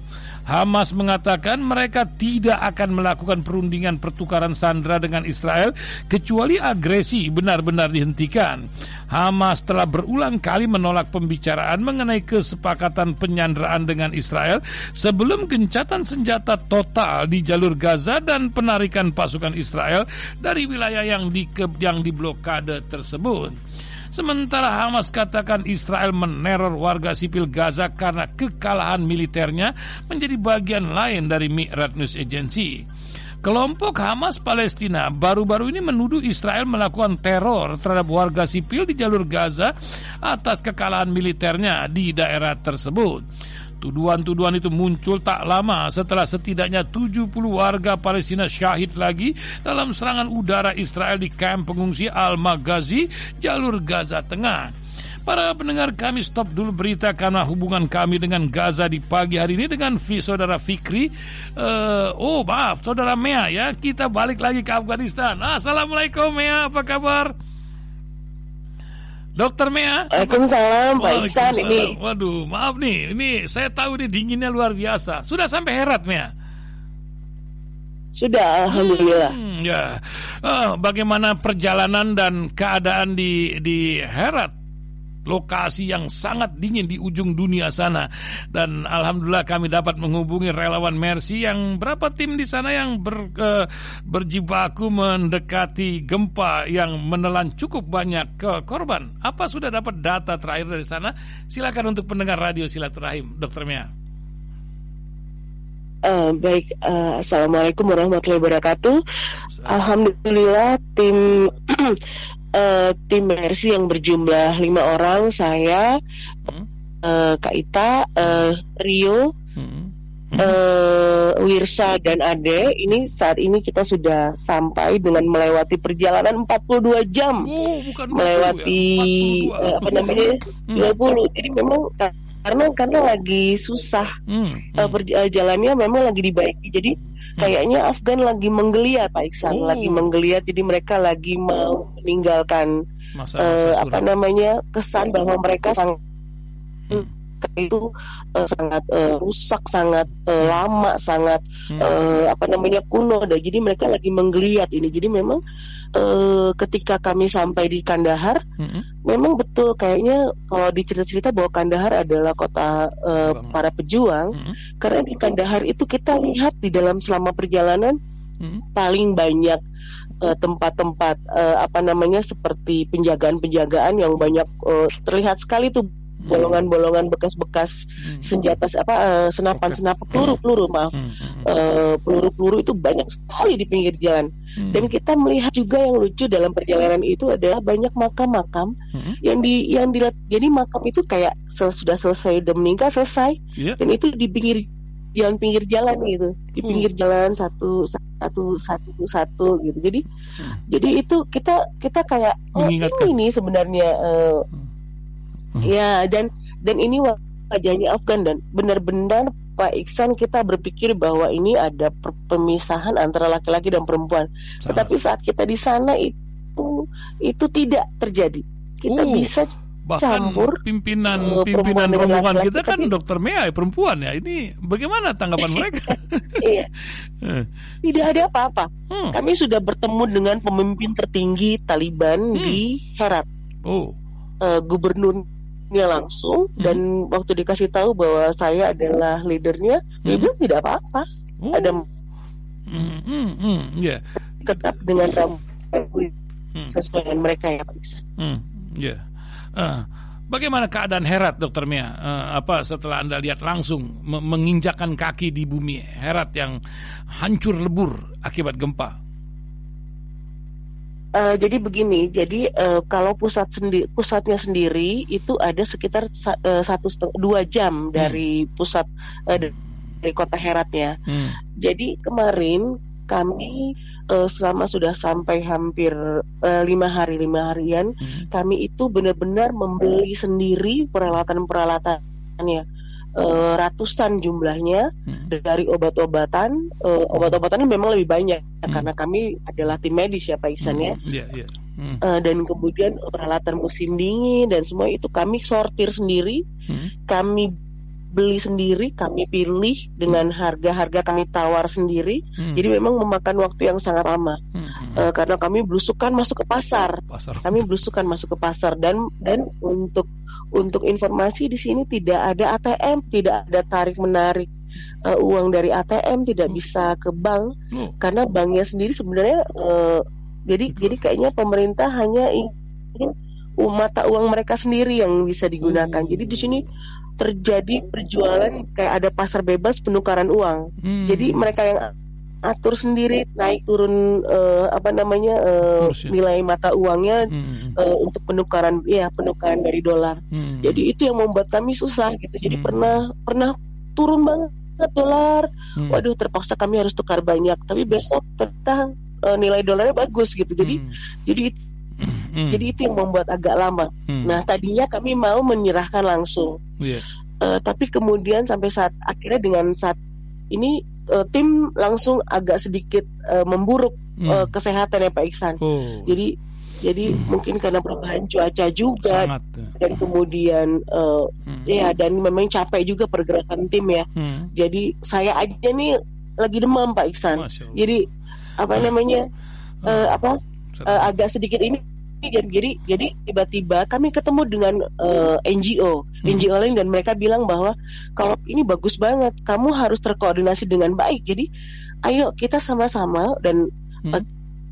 Speaker 2: Hamas mengatakan mereka tidak akan melakukan perundingan pertukaran sandera dengan Israel kecuali agresi benar-benar dihentikan. Hamas telah berulang kali menolak pembicaraan mengenai kesepakatan penyanderaan dengan Israel sebelum gencatan senjata total di jalur Gaza dan penarikan pasukan Israel dari wilayah yang di yang diblokade tersebut. Sementara Hamas katakan Israel meneror warga sipil Gaza karena kekalahan militernya menjadi bagian lain dari Mi'rat News Agency. Kelompok Hamas Palestina baru-baru ini menuduh Israel melakukan teror terhadap warga sipil di jalur Gaza atas kekalahan militernya di daerah tersebut. Tuduhan-tuduhan itu muncul tak lama setelah setidaknya 70 warga Palestina syahid lagi dalam serangan udara Israel di kamp pengungsi Al-Maghazi, jalur Gaza Tengah. Para pendengar kami stop dulu berita karena hubungan kami dengan Gaza di pagi hari ini dengan V, saudara Fikri. Uh, oh maaf, saudara Mea ya. Kita balik lagi ke Afghanistan. Assalamualaikum Mea, apa kabar? Dokter Mea.
Speaker 5: Waalaikumsalam, Pak Iksan ini.
Speaker 2: Waduh, maaf nih, ini saya tahu nih dinginnya luar biasa. Sudah sampai Herat Mea?
Speaker 5: Sudah, alhamdulillah.
Speaker 2: Hmm, ya, uh, bagaimana perjalanan dan keadaan di di Herat? Lokasi yang sangat dingin di ujung dunia sana dan alhamdulillah kami dapat menghubungi relawan Mercy yang berapa tim di sana yang ber, uh, berjibaku mendekati gempa yang menelan cukup banyak ke korban. Apa sudah dapat data terakhir dari sana? Silakan untuk pendengar radio silaturahim, Dokter Mia.
Speaker 5: Uh, baik, uh, assalamualaikum warahmatullahi wabarakatuh. Alhamdulillah tim uh, tim Mercy yang berjumlah lima orang, saya, hmm. uh, Kak Ita, uh, Rio, hmm. Uh, Wirsa dan Ade ini saat ini kita sudah sampai dengan melewati perjalanan 42 jam
Speaker 2: oh, bukan
Speaker 5: melewati ya? 42. Uh, apa namanya hmm. 20 jadi memang karena karena lagi susah hmm. Hmm. Uh, perjalanannya memang lagi dibaiki jadi kayaknya Afgan lagi menggeliat Pak Iksan, oh. lagi menggeliat jadi mereka lagi mau meninggalkan masa, masa uh, apa namanya kesan bahwa mereka sangat hmm. Itu uh, sangat uh, rusak, sangat uh, lama, sangat hmm. uh, apa namanya kuno. Dan jadi mereka lagi menggeliat ini. Jadi memang uh, ketika kami sampai di Kandahar, hmm. memang betul kayaknya kalau dicerita-cerita bahwa Kandahar adalah kota uh, para pejuang, hmm. karena di Kandahar itu kita lihat di dalam selama perjalanan hmm. paling banyak tempat-tempat uh, apa namanya seperti penjagaan-penjagaan yang banyak uh, terlihat sekali tuh bolongan-bolongan bekas-bekas hmm. senjata apa uh, senapan-senapan peluru-peluru maaf uh, peluru-peluru itu banyak sekali di pinggir jalan hmm. dan kita melihat juga yang lucu dalam perjalanan itu adalah banyak makam-makam hmm. yang di yang dilihat jadi makam itu kayak sel, sudah selesai dan meninggal selesai yeah. dan itu di pinggir jalan pinggir jalan gitu di pinggir hmm. jalan satu satu satu satu gitu jadi hmm. jadi itu kita kita kayak oh ini sebenarnya uh, hmm Hmm. Ya dan dan ini wajahnya Afgan dan benar-benar Pak Iksan kita berpikir bahwa ini ada pemisahan antara laki-laki dan perempuan. Tetapi saat kita di sana itu itu tidak terjadi. Kita uh, bisa
Speaker 2: Bahkan campur pimpinan uh, pimpinan rombongan kita kan tapi... dokter Mea perempuan ya. Ini bagaimana tanggapan mereka?
Speaker 5: iya. Tidak ada apa-apa. Hmm. Kami sudah bertemu dengan pemimpin tertinggi Taliban hmm. di Herat. Oh. Uh, gubernurnya langsung hmm. dan waktu dikasih tahu bahwa saya adalah leadernya, hmm. dia bilang tidak apa-apa. Oh. Ada hmm, hmm, hmm, yeah. tetap dengan rambut hmm. sesuai dengan mereka ya Pak Iksan. Hmm,
Speaker 2: yeah. uh, bagaimana keadaan Herat, Dokter Mia? Uh, apa setelah anda lihat langsung menginjakan kaki di bumi Herat yang hancur lebur akibat gempa?
Speaker 5: Uh, jadi begini, jadi uh, kalau pusat sendi pusatnya sendiri itu ada sekitar sa uh, satu dua jam hmm. dari pusat uh, dari kota Heratnya. Hmm. Jadi kemarin kami uh, selama sudah sampai hampir uh, lima hari lima harian, hmm. kami itu benar-benar membeli sendiri peralatan-peralatannya uh, ratusan jumlahnya hmm. dari obat-obatan. Uh, obat-obatannya memang lebih banyak hmm. karena kami adalah tim medis ya Pak Iksan ya. hmm. ya. Yeah, yeah. Hmm. Uh, dan kemudian peralatan musim dingin dan semua itu kami sortir sendiri, hmm. kami beli sendiri, kami pilih dengan harga-harga kami tawar sendiri. Hmm. Jadi memang memakan waktu yang sangat lama. Hmm. Uh, karena kami belusukan masuk ke pasar. pasar. Kami belusukan masuk ke pasar dan dan untuk untuk informasi di sini tidak ada ATM, tidak ada tarik menarik uh, uang dari ATM, tidak hmm. bisa ke bank hmm. karena banknya sendiri sebenarnya uh, jadi jadi kayaknya pemerintah hanya ingin mata uang mereka sendiri yang bisa digunakan. Hmm. Jadi di sini terjadi perjualan kayak ada pasar bebas penukaran uang. Hmm. Jadi mereka yang atur sendiri naik turun uh, apa namanya uh, nilai mata uangnya hmm. uh, untuk penukaran ya penukaran dari dolar. Hmm. Jadi itu yang membuat kami susah gitu. Jadi hmm. pernah pernah turun banget dolar. Hmm. Waduh terpaksa kami harus tukar banyak. Tapi besok ternyata uh, nilai dolarnya bagus gitu. Jadi hmm. jadi Hmm. Jadi itu yang membuat agak lama. Hmm. Nah tadinya kami mau menyerahkan langsung, yeah. uh, tapi kemudian sampai saat akhirnya dengan saat ini uh, tim langsung agak sedikit uh, memburuk hmm. uh, kesehatan ya Pak Iksan. Oh. Jadi jadi hmm. mungkin karena perubahan cuaca juga Sangat. Ya. dan kemudian uh, hmm. ya dan memang capek juga pergerakan tim ya. Hmm. Jadi saya aja nih lagi demam Pak Iksan. Jadi apa namanya uh, apa uh, agak sedikit ini jadi jadi tiba-tiba kami ketemu dengan uh, eh, NGO hmm. NGO lain dan mereka bilang bahwa kalau ini bagus banget kamu harus terkoordinasi dengan baik jadi ayo kita sama-sama dan hmm. uh,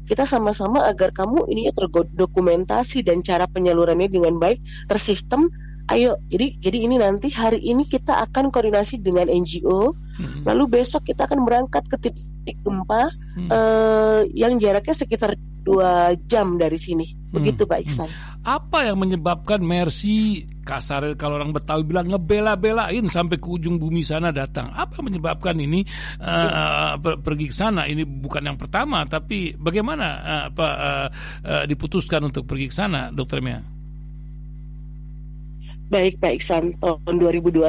Speaker 5: kita sama-sama agar kamu ini terdokumentasi dan cara penyalurannya dengan baik tersistem ayo jadi jadi ini nanti hari ini kita akan koordinasi dengan NGO hmm. lalu besok kita akan berangkat ke titik gempa hmm. uh, yang jaraknya sekitar dua jam dari sini begitu hmm. Pak Iksan
Speaker 2: hmm. apa yang menyebabkan Mercy kasar kalau orang Betawi bilang ngebela-belain sampai ke ujung bumi sana datang apa yang menyebabkan ini uh, per pergi ke sana ini bukan yang pertama tapi bagaimana uh, apa uh, uh, diputuskan untuk pergi ke sana Dokter Mia
Speaker 5: baik Pak Iksan tahun 2021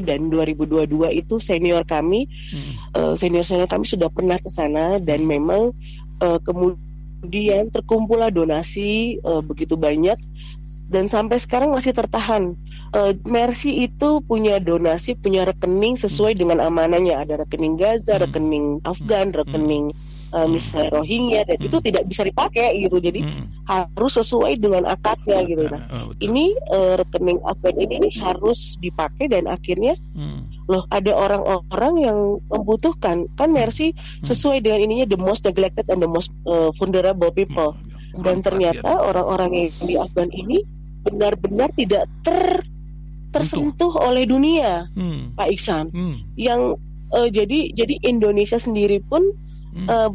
Speaker 5: dan 2022 itu senior kami hmm. uh, senior senior kami sudah pernah ke sana dan memang uh, kemudian terkumpullah donasi uh, begitu banyak dan sampai sekarang masih tertahan. Uh, Mercy itu punya donasi, punya rekening sesuai hmm. dengan amanahnya. Ada rekening Gaza, hmm. rekening Afgan, hmm. rekening uh, misalnya Rohingya dan itu tidak bisa dipakai gitu jadi hmm. harus sesuai dengan akadnya gitu nah oh, ini uh, rekening Afgan ini, ini harus dipakai dan akhirnya hmm. loh ada orang-orang yang membutuhkan kan Mercy sesuai dengan ininya the most neglected and the most uh, vulnerable people hmm. dan ternyata orang-orang yang di Afgan ini benar-benar tidak ter tersentuh Tentu. oleh dunia hmm. Pak Iksan hmm. yang uh, jadi jadi Indonesia sendiri pun hmm. uh,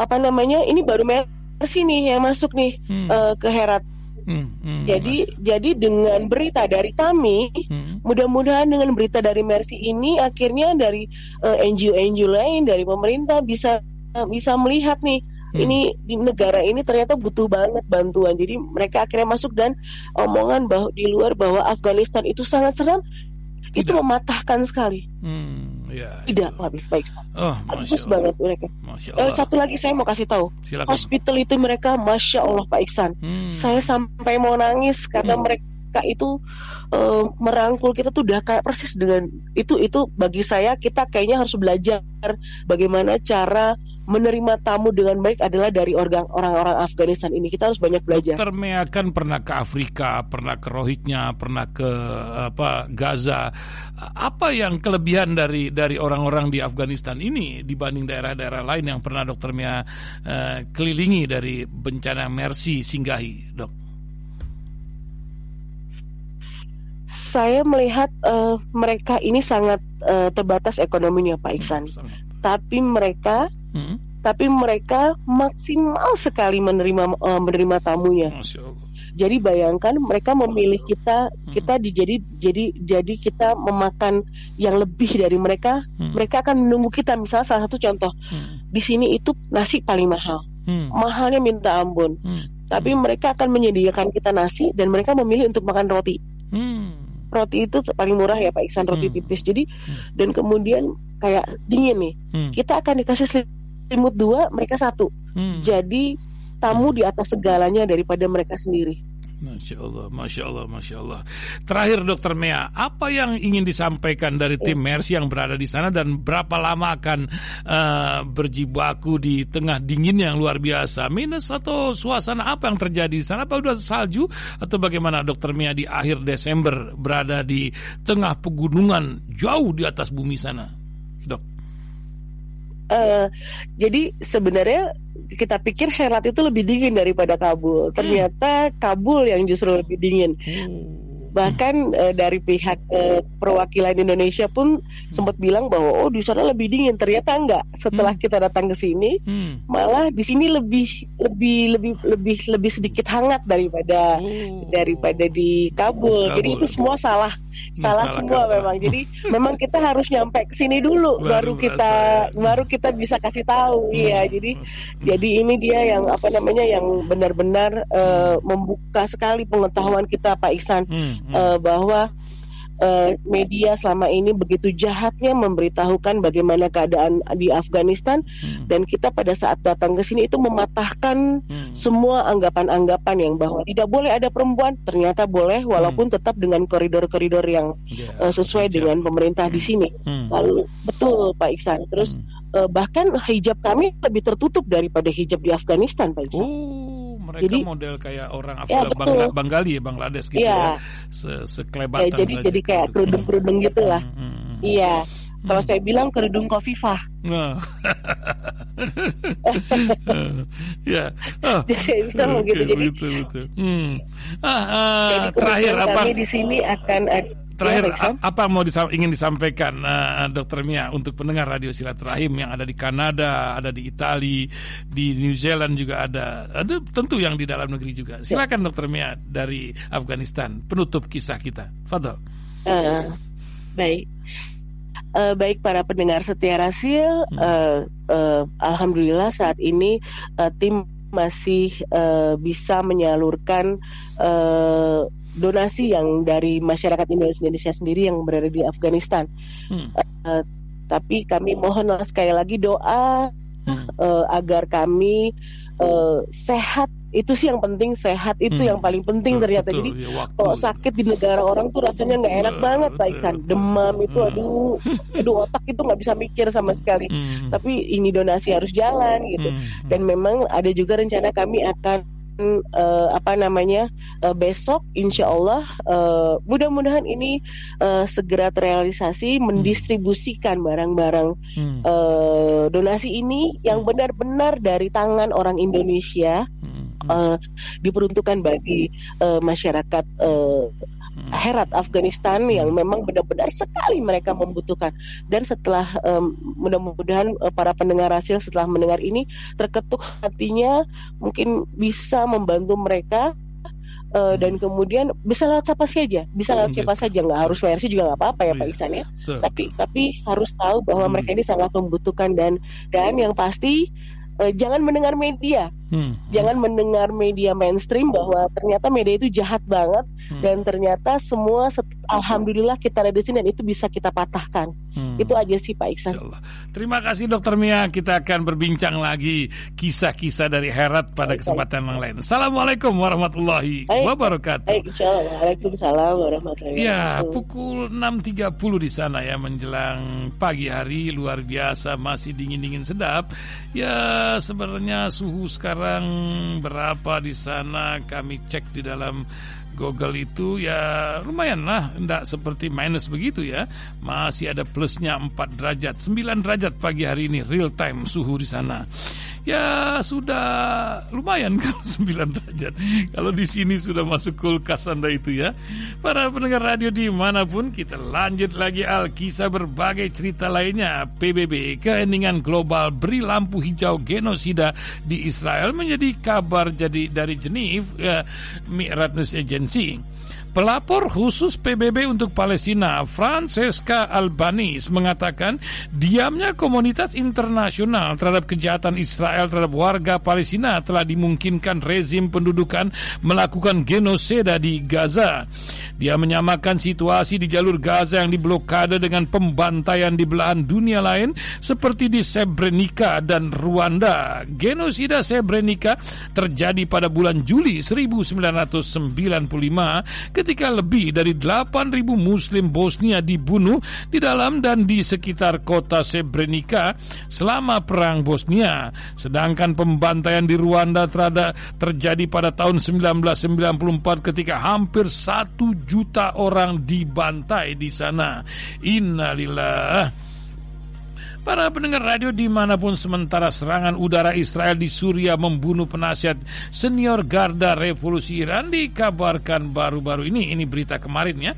Speaker 5: apa namanya ini baru Mercy nih yang masuk nih hmm. uh, ke Herat. Hmm, hmm, jadi mas. jadi dengan berita dari kami, hmm. mudah-mudahan dengan berita dari Mercy ini akhirnya dari uh, NGO-NGO lain dari pemerintah bisa uh, bisa melihat nih hmm. ini di negara ini ternyata butuh banget bantuan. Jadi mereka akhirnya masuk dan omongan bahwa di luar bahwa Afghanistan itu sangat seram Tidak. itu mematahkan sekali. Hmm ya, tidak itu. lebih baik oh, bagus banget mereka Masya Allah. Uh, satu lagi saya mau kasih tahu Silakan. hospital itu mereka masya Allah Pak Iksan hmm. saya sampai mau nangis karena hmm. mereka mereka itu uh, merangkul kita tuh udah kayak persis dengan itu itu bagi saya kita kayaknya harus belajar bagaimana cara menerima tamu dengan baik adalah dari orang-orang Afghanistan ini. Kita harus banyak belajar.
Speaker 2: Dokter Mea kan pernah ke Afrika, pernah ke Rohingya, pernah ke apa Gaza. Apa yang kelebihan dari dari orang-orang di Afghanistan ini dibanding daerah-daerah lain yang pernah Dokter Mea uh, kelilingi dari bencana Mercy singgahi, Dok?
Speaker 5: Saya melihat uh, mereka ini sangat uh, terbatas ekonominya, Pak Iksan. Hmm, Tapi mereka hmm. tapi mereka maksimal sekali menerima uh, menerima tamunya. Jadi bayangkan mereka memilih kita, hmm. kita di, jadi jadi jadi kita memakan yang lebih dari mereka, hmm. mereka akan menunggu kita. Misalnya salah satu contoh hmm. di sini itu nasi paling mahal, hmm. mahalnya minta ampun. Hmm. Tapi hmm. mereka akan menyediakan kita nasi dan mereka memilih untuk makan roti. Hmm roti itu paling murah ya Pak Iksan roti hmm. tipis. Jadi hmm. dan kemudian kayak dingin nih, hmm. kita akan dikasih selimut dua, mereka satu. Hmm. Jadi tamu di atas segalanya daripada mereka sendiri.
Speaker 2: Masya Allah, Masya Allah, Masya Allah. Terakhir Dokter Mea, apa yang ingin disampaikan dari tim Mercy yang berada di sana dan berapa lama akan uh, berjibaku di tengah dingin yang luar biasa? Minus atau suasana apa yang terjadi di sana? Apa udah salju atau bagaimana Dokter Mea di akhir Desember berada di tengah pegunungan jauh di atas bumi sana, Dok?
Speaker 5: Uh, jadi sebenarnya kita pikir Herat itu lebih dingin daripada Kabul. Ternyata Kabul yang justru lebih dingin. Hmm bahkan uh, dari pihak uh, perwakilan Indonesia pun sempat bilang bahwa oh di sana lebih dingin ternyata enggak setelah hmm. kita datang ke sini hmm. malah di sini lebih lebih lebih lebih lebih sedikit hangat daripada oh. daripada di Kabul. Kabul jadi itu semua salah salah semua memang jadi memang kita harus nyampe ke sini dulu baru, baru kita ya. baru kita bisa kasih tahu hmm. iya jadi hmm. jadi ini dia yang apa namanya yang benar-benar uh, membuka sekali pengetahuan kita Pak Iksan hmm hmm. uh, bahwa uh, media selama ini begitu jahatnya memberitahukan bagaimana keadaan di Afghanistan hmm. dan kita pada saat datang ke sini itu mematahkan hmm. semua anggapan-anggapan yang bahwa tidak boleh ada perempuan ternyata boleh walaupun hmm. tetap dengan koridor-koridor yang yeah, uh, sesuai hijab. dengan pemerintah hmm. di sini. Hmm. Lalu betul Pak Iksan. Terus hmm. uh, bahkan hijab kami lebih tertutup daripada hijab di Afghanistan Pak Iksan.
Speaker 2: Oh mereka jadi, model kayak orang ya, Afrika Bangla, Banggali ya Bangladesh gitu ya, ya. Se sekelebatan
Speaker 5: ya, jadi saja. jadi kayak kerudung-kerudung hmm. gitulah hmm, hmm, hmm. iya hmm. Kalau saya bilang kerudung kofifah nah.
Speaker 2: ya oh.
Speaker 5: jadi saya bilang okay, begitu jadi betul,
Speaker 2: betul. Hmm. Ah, ah, jadi terakhir apa
Speaker 5: kami di sini akan
Speaker 2: Terakhir, ya, apa mau disam, ingin disampaikan uh, Dokter Mia untuk pendengar Radio Silaturahim yang ada di Kanada, ada di Italia, di New Zealand juga ada, ada tentu yang di dalam negeri juga. Silakan Dokter Mia dari Afghanistan penutup kisah kita. Fadol. Uh,
Speaker 5: baik. Uh, baik para pendengar setia Rasil, hmm. uh, uh, alhamdulillah saat ini uh, tim masih uh, bisa menyalurkan uh, donasi yang dari masyarakat Indonesia sendiri yang berada di Afghanistan. Hmm. Uh, tapi kami mohonlah sekali lagi doa hmm. uh, agar kami uh, sehat itu sih yang penting sehat itu hmm. yang paling penting ternyata betul, jadi ya, kalau sakit di negara orang tuh rasanya nggak enak betul, banget Pak Iksan demam itu hmm. aduh aduh otak itu nggak bisa mikir sama sekali hmm. tapi ini donasi harus jalan gitu hmm. dan memang ada juga rencana kami akan uh, apa namanya uh, besok insya Allah uh, mudah-mudahan ini uh, segera terrealisasi hmm. mendistribusikan barang-barang hmm. uh, donasi ini yang hmm. benar-benar dari tangan orang Indonesia hmm. uh, diperuntukkan bagi uh, masyarakat uh, Herat Afghanistan yang memang benar-benar sekali mereka membutuhkan dan setelah um, mudah-mudahan uh, para pendengar hasil setelah mendengar ini terketuk hatinya mungkin bisa membantu mereka uh, dan kemudian bisa lewat siapa saja, bisa lewat siapa saja, nggak harus versi juga nggak apa-apa ya Pak iya. Isan ya. Tapi tapi harus tahu bahwa hmm. mereka ini sangat membutuhkan dan dan yang pasti uh, jangan mendengar media, hmm. jangan mendengar media mainstream bahwa ternyata media itu jahat banget hmm. dan ternyata semua alhamdulillah kita ada di sini dan itu bisa kita patahkan. Hmm. Itu aja sih Pak Iksan.
Speaker 2: Terima kasih Dokter Mia. Kita akan berbincang lagi kisah-kisah dari Herat pada Baik, kesempatan yang lain. Assalamualaikum warahmatullahi Baik. wabarakatuh.
Speaker 5: Baik, Waalaikumsalam warahmatullahi
Speaker 2: ya, wabarakatuh. Ya, pukul 6.30 di sana ya menjelang pagi hari luar biasa masih dingin-dingin sedap. Ya, sebenarnya suhu sekarang berapa di sana? Kami cek di dalam Google itu. Ya lumayan lah, tidak seperti minus begitu ya. Masih ada plusnya 4 derajat, 9 derajat pagi hari ini. Real time suhu di sana ya sudah lumayan kalau 9 derajat. Kalau di sini sudah masuk kulkas Anda itu ya. Para pendengar radio di mana pun kita lanjut lagi Alkisah berbagai cerita lainnya. PBB, keheningan global beri lampu hijau genosida di Israel menjadi kabar jadi dari Geneva eh, Mi'rat News Agency. Pelapor khusus PBB untuk Palestina, Francesca Albanese, mengatakan diamnya komunitas internasional terhadap kejahatan Israel terhadap warga Palestina telah dimungkinkan rezim pendudukan melakukan genosida di Gaza. Dia menyamakan situasi di jalur Gaza yang diblokade dengan pembantaian di belahan dunia lain seperti di Srebrenica dan Rwanda. Genosida Srebrenica terjadi pada bulan Juli 1995 ketika lebih dari 8.000 muslim Bosnia dibunuh di dalam dan di sekitar kota Srebrenica selama perang Bosnia. Sedangkan pembantaian di Rwanda terhadap terjadi pada tahun 1994 ketika hampir satu juta orang dibantai di sana. Innalillah. Para pendengar radio di mana pun sementara serangan udara Israel di Suriah membunuh penasihat senior Garda Revolusi Iran dikabarkan baru-baru ini. Ini berita kemarin ya.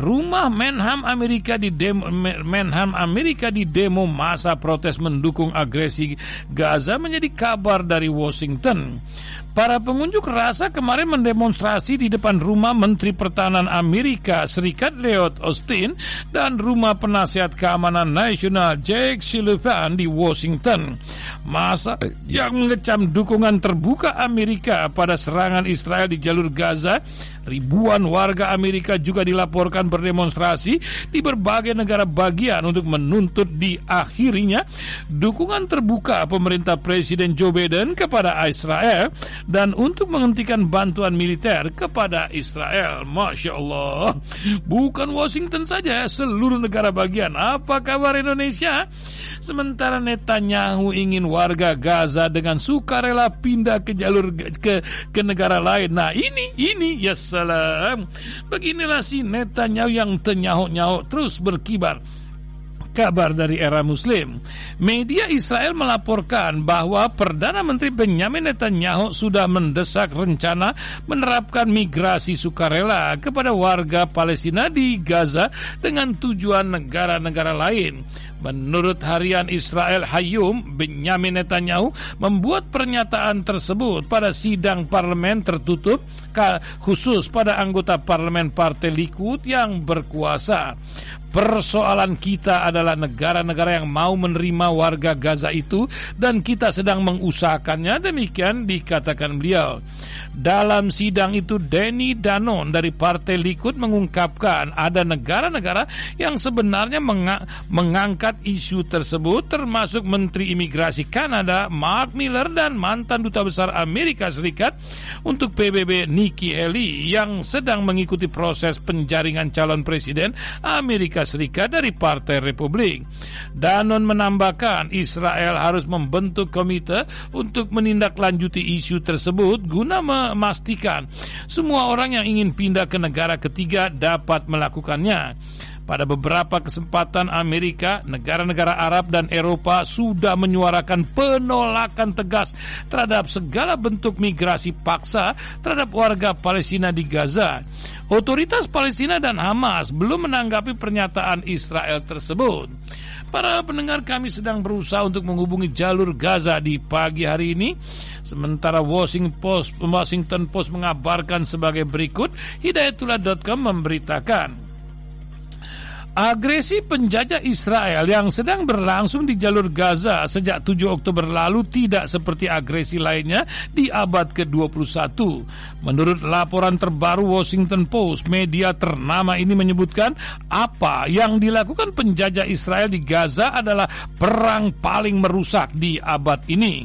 Speaker 2: Rumah Menham Amerika di demo, Menham Amerika di demo masa protes mendukung agresi Gaza menjadi kabar dari Washington. Para pengunjuk rasa kemarin mendemonstrasi di depan rumah Menteri Pertahanan Amerika Serikat Lloyd Austin dan rumah penasihat keamanan nasional Jake Sullivan di Washington. Masa yang mengecam dukungan terbuka Amerika pada serangan Israel di jalur Gaza Ribuan warga Amerika juga dilaporkan berdemonstrasi di berbagai negara bagian untuk menuntut diakhirinya dukungan terbuka pemerintah Presiden Joe Biden kepada Israel dan untuk menghentikan bantuan militer kepada Israel. Masya Allah, bukan Washington saja, seluruh negara bagian. Apa kabar Indonesia? Sementara Netanyahu ingin warga Gaza dengan sukarela pindah ke jalur ke ke negara lain. Nah ini ini ya salam. Beginilah si Netanyahu yang tenyahuk-nyahuk terus berkibar kabar dari era Muslim. Media Israel melaporkan bahwa Perdana Menteri Benjamin Netanyahu sudah mendesak rencana menerapkan migrasi sukarela kepada warga Palestina di Gaza dengan tujuan negara-negara lain. Menurut harian Israel Hayum, Benjamin Netanyahu membuat pernyataan tersebut pada sidang parlemen tertutup khusus pada anggota parlemen Partai Likud yang berkuasa. Persoalan kita adalah negara-negara yang mau menerima warga Gaza itu dan kita sedang mengusahakannya demikian dikatakan beliau. Dalam sidang itu Denny Danon dari Partai Likud mengungkapkan ada negara-negara yang sebenarnya mengangkat isu tersebut termasuk Menteri Imigrasi Kanada Mark Miller dan mantan Duta Besar Amerika Serikat untuk PBB Nikki Haley yang sedang mengikuti proses penjaringan calon presiden Amerika Serikat dari Partai Republik. Danon menambahkan Israel harus membentuk komite untuk menindaklanjuti isu tersebut guna memastikan semua orang yang ingin pindah ke negara ketiga dapat melakukannya. Pada beberapa kesempatan Amerika, negara-negara Arab dan Eropa sudah menyuarakan penolakan tegas terhadap segala bentuk migrasi paksa terhadap warga Palestina di Gaza. Otoritas Palestina dan Hamas belum menanggapi pernyataan Israel tersebut. Para pendengar kami sedang berusaha untuk menghubungi jalur Gaza di pagi hari ini. Sementara Washington Post, Washington Post mengabarkan sebagai berikut, Hidayatullah.com memberitakan Agresi penjajah Israel yang sedang berlangsung di jalur Gaza sejak 7 Oktober lalu tidak seperti agresi lainnya di abad ke-21. Menurut laporan terbaru Washington Post, media ternama ini menyebutkan apa yang dilakukan penjajah Israel di Gaza adalah perang paling merusak di abad ini.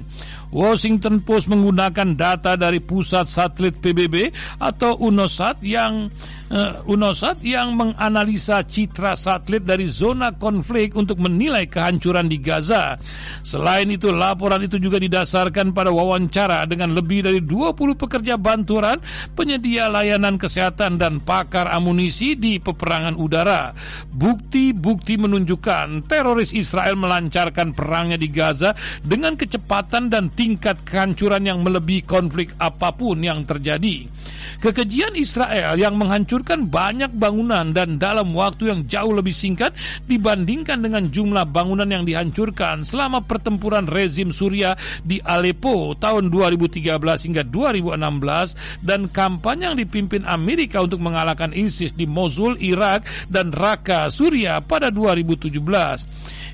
Speaker 2: Washington Post menggunakan data dari pusat satelit PBB atau UNOSAT yang uh, UNOSAT yang menganalisa citra satelit dari zona konflik untuk menilai kehancuran di Gaza. Selain itu, laporan itu juga didasarkan pada wawancara dengan lebih dari 20 pekerja bantuan, penyedia layanan kesehatan dan pakar amunisi di peperangan udara. Bukti-bukti menunjukkan teroris Israel melancarkan perangnya di Gaza dengan kecepatan dan tingkat kehancuran yang melebihi konflik apa pun yang terjadi. Kekejian Israel yang menghancurkan banyak bangunan dan dalam waktu yang jauh lebih singkat dibandingkan dengan jumlah bangunan yang dihancurkan selama pertempuran rezim Suria di Aleppo tahun 2013 hingga 2016 dan kampanye yang dipimpin Amerika untuk mengalahkan ISIS di Mosul, Irak dan Raqqa, Suria pada 2017.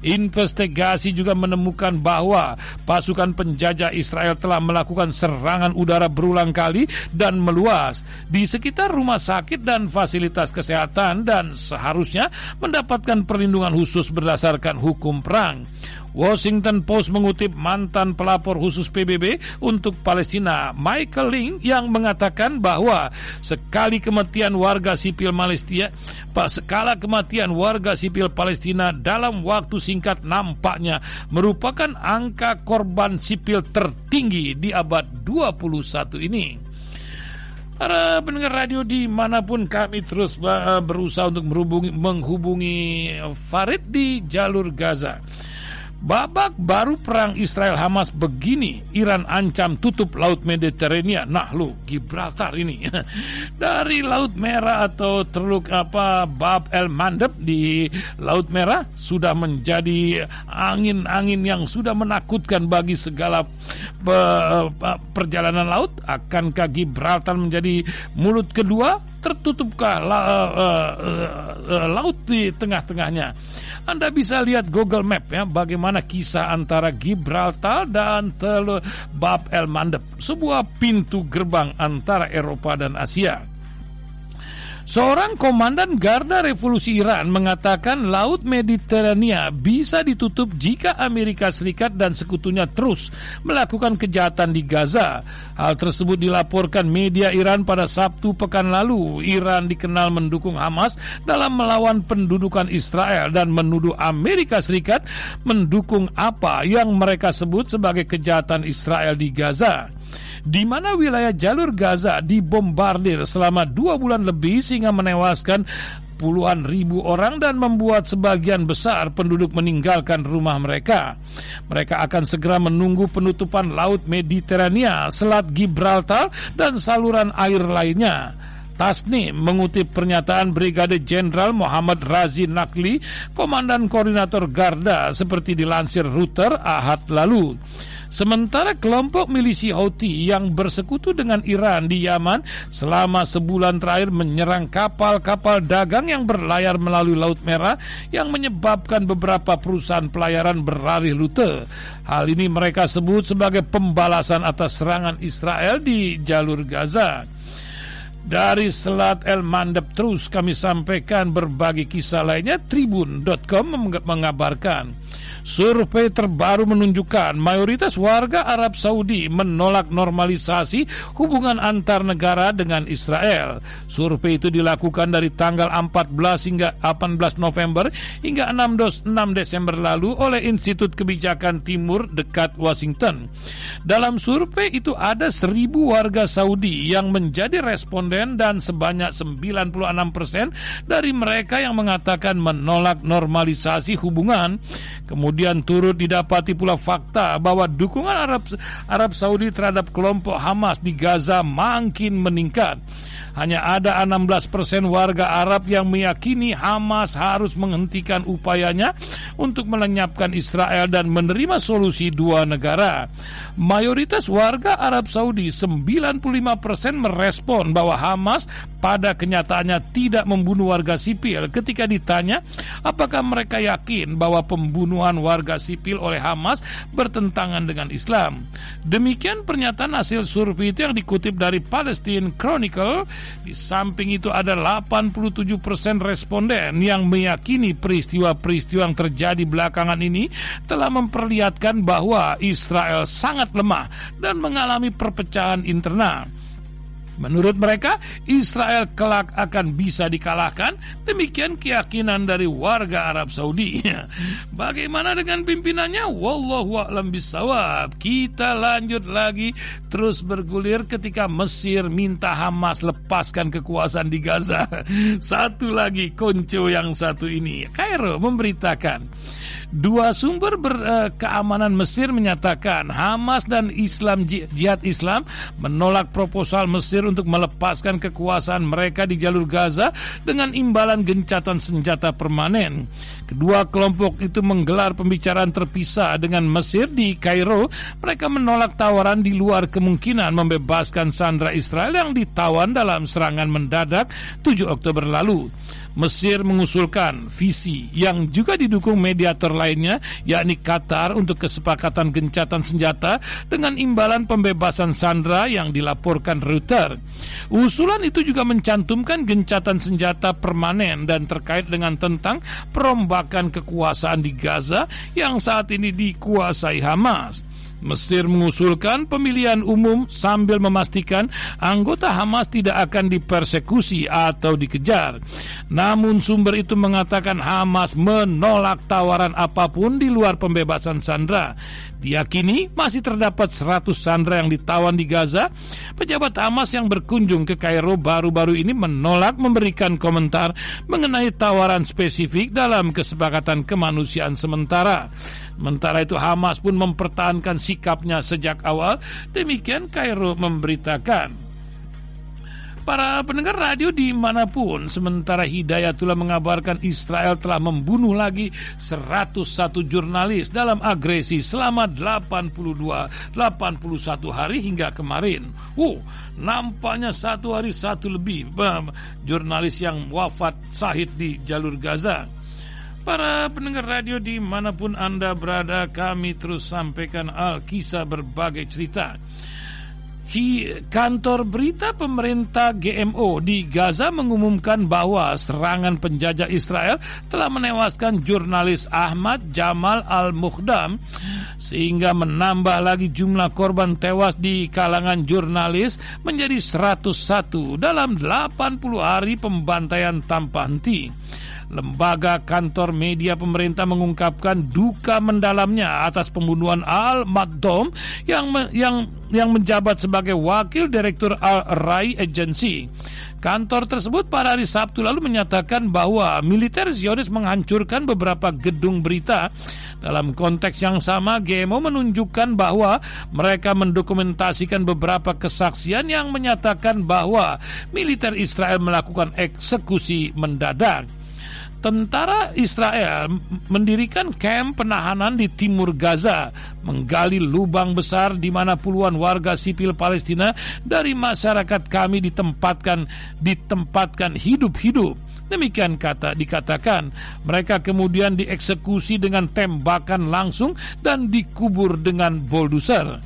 Speaker 2: Investigasi juga menemukan bahwa pasukan penjajah Israel telah melakukan serangan udara berulang kali dan meluas di sekitar rumah sakit fasilitas kesehatan dan seharusnya mendapatkan perlindungan khusus berdasarkan hukum perang. Washington Post mengutip mantan pelapor khusus PBB untuk Palestina Michael Ling yang mengatakan bahwa sekali kematian warga sipil Palestina, skala kematian warga sipil Palestina dalam waktu singkat nampaknya merupakan angka korban sipil tertinggi di abad 21 ini. Para pendengar radio di mana pun kami terus berusaha untuk menghubungi, menghubungi Farid di jalur Gaza. Babak baru perang Israel Hamas begini, Iran ancam tutup Laut Mediterania. Nah, lu Gibraltar ini dari Laut Merah atau terluk apa Bab El Mandeb di Laut Merah sudah menjadi angin-angin yang sudah menakutkan bagi segala pe, perjalanan laut. Akankah Gibraltar menjadi mulut kedua? Tertutupkah la, uh, uh, uh, laut di tengah-tengahnya? Anda bisa lihat Google Map ya bagaimana kisah antara Gibraltar dan Tel Bab El Mandeb, sebuah pintu gerbang antara Eropa dan Asia. Seorang komandan Garda Revolusi Iran mengatakan Laut Mediterania bisa ditutup jika Amerika Serikat dan sekutunya terus melakukan kejahatan di Gaza. Hal tersebut dilaporkan media Iran pada Sabtu pekan lalu. Iran dikenal mendukung Hamas dalam melawan pendudukan Israel dan menuduh Amerika Serikat mendukung apa yang mereka sebut sebagai kejahatan Israel di Gaza di mana wilayah jalur Gaza dibombardir selama dua bulan lebih sehingga menewaskan puluhan ribu orang dan membuat sebagian besar penduduk meninggalkan rumah mereka. Mereka akan segera menunggu penutupan Laut Mediterania, Selat Gibraltar, dan saluran air lainnya. Tasni mengutip pernyataan Brigade Jenderal Muhammad Razi Nakli, Komandan Koordinator Garda seperti dilansir Router Ahad lalu. Sementara kelompok milisi Houthi yang bersekutu dengan Iran di Yaman selama sebulan terakhir menyerang kapal-kapal dagang yang berlayar melalui Laut Merah yang menyebabkan beberapa perusahaan pelayaran berlari rute. Hal ini mereka sebut sebagai pembalasan atas serangan Israel di jalur Gaza. Dari Selat El Mandeb terus kami sampaikan berbagai kisah lainnya. Tribun.com mengabarkan Survei terbaru menunjukkan mayoritas warga Arab Saudi menolak normalisasi hubungan antar negara dengan Israel. Survei itu dilakukan dari tanggal 14 hingga 18 November hingga 6 Desember lalu oleh Institut Kebijakan Timur dekat Washington. Dalam survei itu ada seribu warga Saudi yang menjadi responden dan sebanyak 96 persen dari mereka yang mengatakan menolak normalisasi hubungan. Kemudian turut didapati pula fakta bahwa dukungan Arab Arab Saudi terhadap kelompok Hamas di Gaza makin meningkat. Hanya ada 16% warga Arab yang meyakini Hamas harus menghentikan upayanya untuk melenyapkan Israel dan menerima solusi dua negara. Mayoritas warga Arab Saudi 95% merespon bahwa Hamas pada kenyataannya tidak membunuh warga sipil ketika ditanya apakah mereka yakin bahwa pembunuhan warga sipil oleh Hamas bertentangan dengan Islam. Demikian pernyataan hasil survei itu yang dikutip dari Palestine Chronicle. Di samping itu ada 87% responden yang meyakini peristiwa-peristiwa yang terjadi belakangan ini telah memperlihatkan bahwa Israel sangat lemah dan mengalami perpecahan internal. Menurut mereka, Israel kelak akan bisa dikalahkan. Demikian keyakinan dari warga Arab Saudi. Bagaimana dengan pimpinannya? Wallahu a'lam bisawab. Kita lanjut lagi terus bergulir ketika Mesir minta Hamas lepaskan kekuasaan di Gaza. Satu lagi konco yang satu ini. Kairo memberitakan Dua sumber ber, uh, keamanan Mesir menyatakan Hamas dan Islam Jihad Islam menolak proposal Mesir untuk melepaskan kekuasaan mereka di jalur Gaza dengan imbalan gencatan senjata permanen. Kedua kelompok itu menggelar pembicaraan terpisah dengan Mesir di Kairo. Mereka menolak tawaran di luar kemungkinan membebaskan sandra Israel yang ditawan dalam serangan mendadak 7 Oktober lalu. Mesir mengusulkan visi yang juga didukung mediator lainnya yakni Qatar untuk kesepakatan gencatan senjata dengan imbalan pembebasan sandra yang dilaporkan Reuters. Usulan itu juga mencantumkan gencatan senjata permanen dan terkait dengan tentang perombakan kekuasaan di Gaza yang saat ini dikuasai Hamas. Mesir mengusulkan pemilihan umum sambil memastikan anggota Hamas tidak akan dipersekusi atau dikejar. Namun sumber itu mengatakan Hamas menolak tawaran apa pun di luar pembebasan sandra. Diakini masih terdapat 100 sandra yang ditawan di Gaza. Pejabat Hamas yang berkunjung ke Kairo baru-baru ini menolak memberikan komentar mengenai tawaran spesifik dalam kesepakatan kemanusiaan sementara. Sementara itu Hamas pun mempertahankan sikapnya sejak awal. Demikian Kairo memberitakan. Para pendengar radio di mana pun, sementara Hidayatullah mengabarkan Israel telah membunuh lagi 101 jurnalis dalam agresi selama 82, 81 hari hingga kemarin. Wow, nampaknya satu hari satu lebih jurnalis yang wafat sahid di jalur Gaza. Para pendengar radio di mana pun Anda berada, kami terus sampaikan Alkisah berbagai cerita. Kantor berita pemerintah GMO di Gaza mengumumkan bahwa serangan penjajah Israel telah menewaskan jurnalis Ahmad Jamal Al-Mukhdam sehingga menambah lagi jumlah korban tewas di kalangan jurnalis menjadi 101 dalam 80 hari pembantaian tanpa henti. Lembaga kantor media pemerintah mengungkapkan duka mendalamnya atas pembunuhan Al Makdom yang yang yang menjabat sebagai wakil direktur Al Rai Agency. Kantor tersebut pada hari Sabtu lalu menyatakan bahwa militer Zionis menghancurkan beberapa gedung berita. Dalam konteks yang sama, GMO menunjukkan bahwa mereka mendokumentasikan beberapa kesaksian yang menyatakan bahwa militer Israel melakukan eksekusi mendadak tentara Israel mendirikan kamp penahanan di timur Gaza, menggali lubang besar di mana puluhan warga sipil Palestina dari masyarakat kami ditempatkan ditempatkan hidup-hidup. Demikian kata dikatakan, mereka kemudian dieksekusi dengan tembakan langsung dan dikubur dengan bulldozer.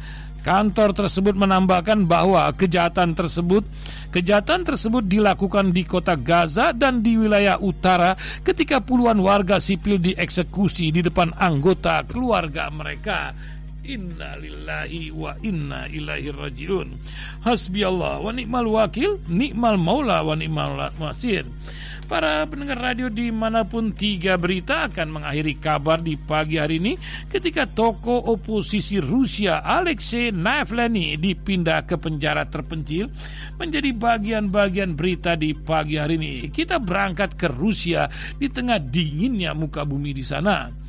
Speaker 2: Kantor tersebut menambahkan bahwa kejahatan tersebut kejahatan tersebut dilakukan di kota Gaza dan di wilayah utara ketika puluhan warga sipil dieksekusi di depan anggota keluarga mereka. Inna lillahi wa inna ilaihi rajiun. Hasbi Allah wa ni'mal wakil, ni'mal maula wa ni'mal nasir. Para pendengar radio di mana pun tiga berita akan mengakhiri kabar di pagi hari ini ketika toko oposisi Rusia Alexei Navalny dipindah ke penjara terpencil menjadi bagian-bagian berita di pagi hari ini. Kita berangkat ke Rusia di tengah dinginnya muka bumi di sana.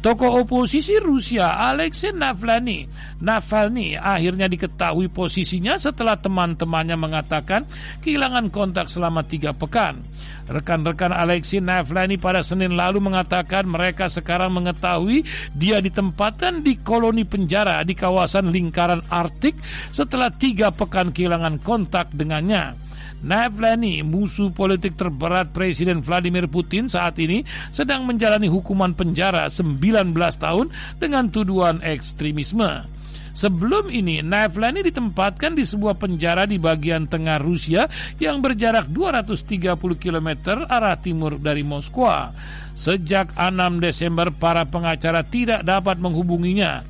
Speaker 2: Tokoh oposisi Rusia Alexei Navalny, Navalny akhirnya diketahui posisinya setelah teman-temannya mengatakan kehilangan kontak selama tiga pekan. Rekan-rekan Alexei Navalny pada Senin lalu mengatakan mereka sekarang mengetahui dia ditempatkan di koloni penjara di kawasan lingkaran Arktik setelah tiga pekan kehilangan kontak dengannya. Navalny, musuh politik terberat Presiden Vladimir Putin saat ini sedang menjalani hukuman penjara 19 tahun dengan tuduhan ekstremisme. Sebelum ini, Navalny ditempatkan di sebuah penjara di bagian tengah Rusia yang berjarak 230 km arah timur dari Moskwa. Sejak 6 Desember, para pengacara tidak dapat menghubunginya.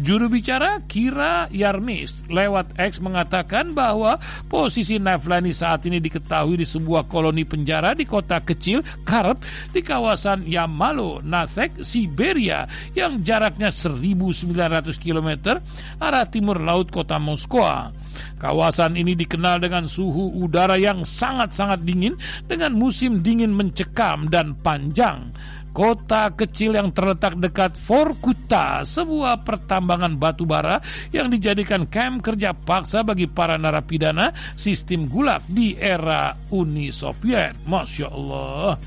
Speaker 2: Juru bicara Kira Yarmis lewat X mengatakan bahwa posisi Navlani saat ini diketahui di sebuah koloni penjara di kota kecil Karp di kawasan Yamalo, Nasek, Siberia yang jaraknya 1900 km arah timur laut kota Moskwa. Kawasan ini dikenal dengan suhu udara yang sangat-sangat dingin dengan musim dingin mencekam dan panjang kota kecil yang terletak dekat Vorkuta, sebuah pertambangan batu bara yang dijadikan kamp kerja paksa bagi para narapidana sistem gulag di era Uni Soviet. Masya Allah.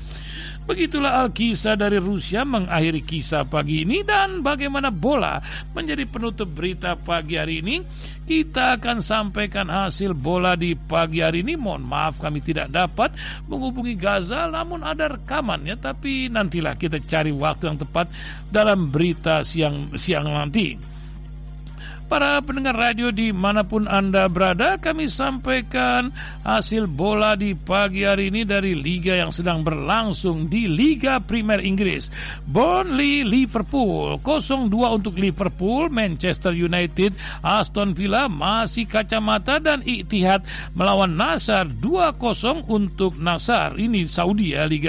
Speaker 2: Begitulah Alkisah dari Rusia mengakhiri kisah pagi ini dan bagaimana bola menjadi penutup berita pagi hari ini. Kita akan sampaikan hasil bola di pagi hari ini. Mohon maaf kami tidak dapat menghubungi Gaza namun ada rekamannya tapi nantilah kita cari waktu yang tepat dalam berita siang siang nanti. Para pendengar radio di mana pun Anda berada, kami sampaikan hasil bola di pagi hari ini dari Liga yang sedang berlangsung di Liga Primer Inggris. Burnley Liverpool 0-2 untuk Liverpool, Manchester United, Aston Villa masih kacamata dan Ittihad melawan Nasar 2-0 untuk Nasar. Ini Saudi ya Liga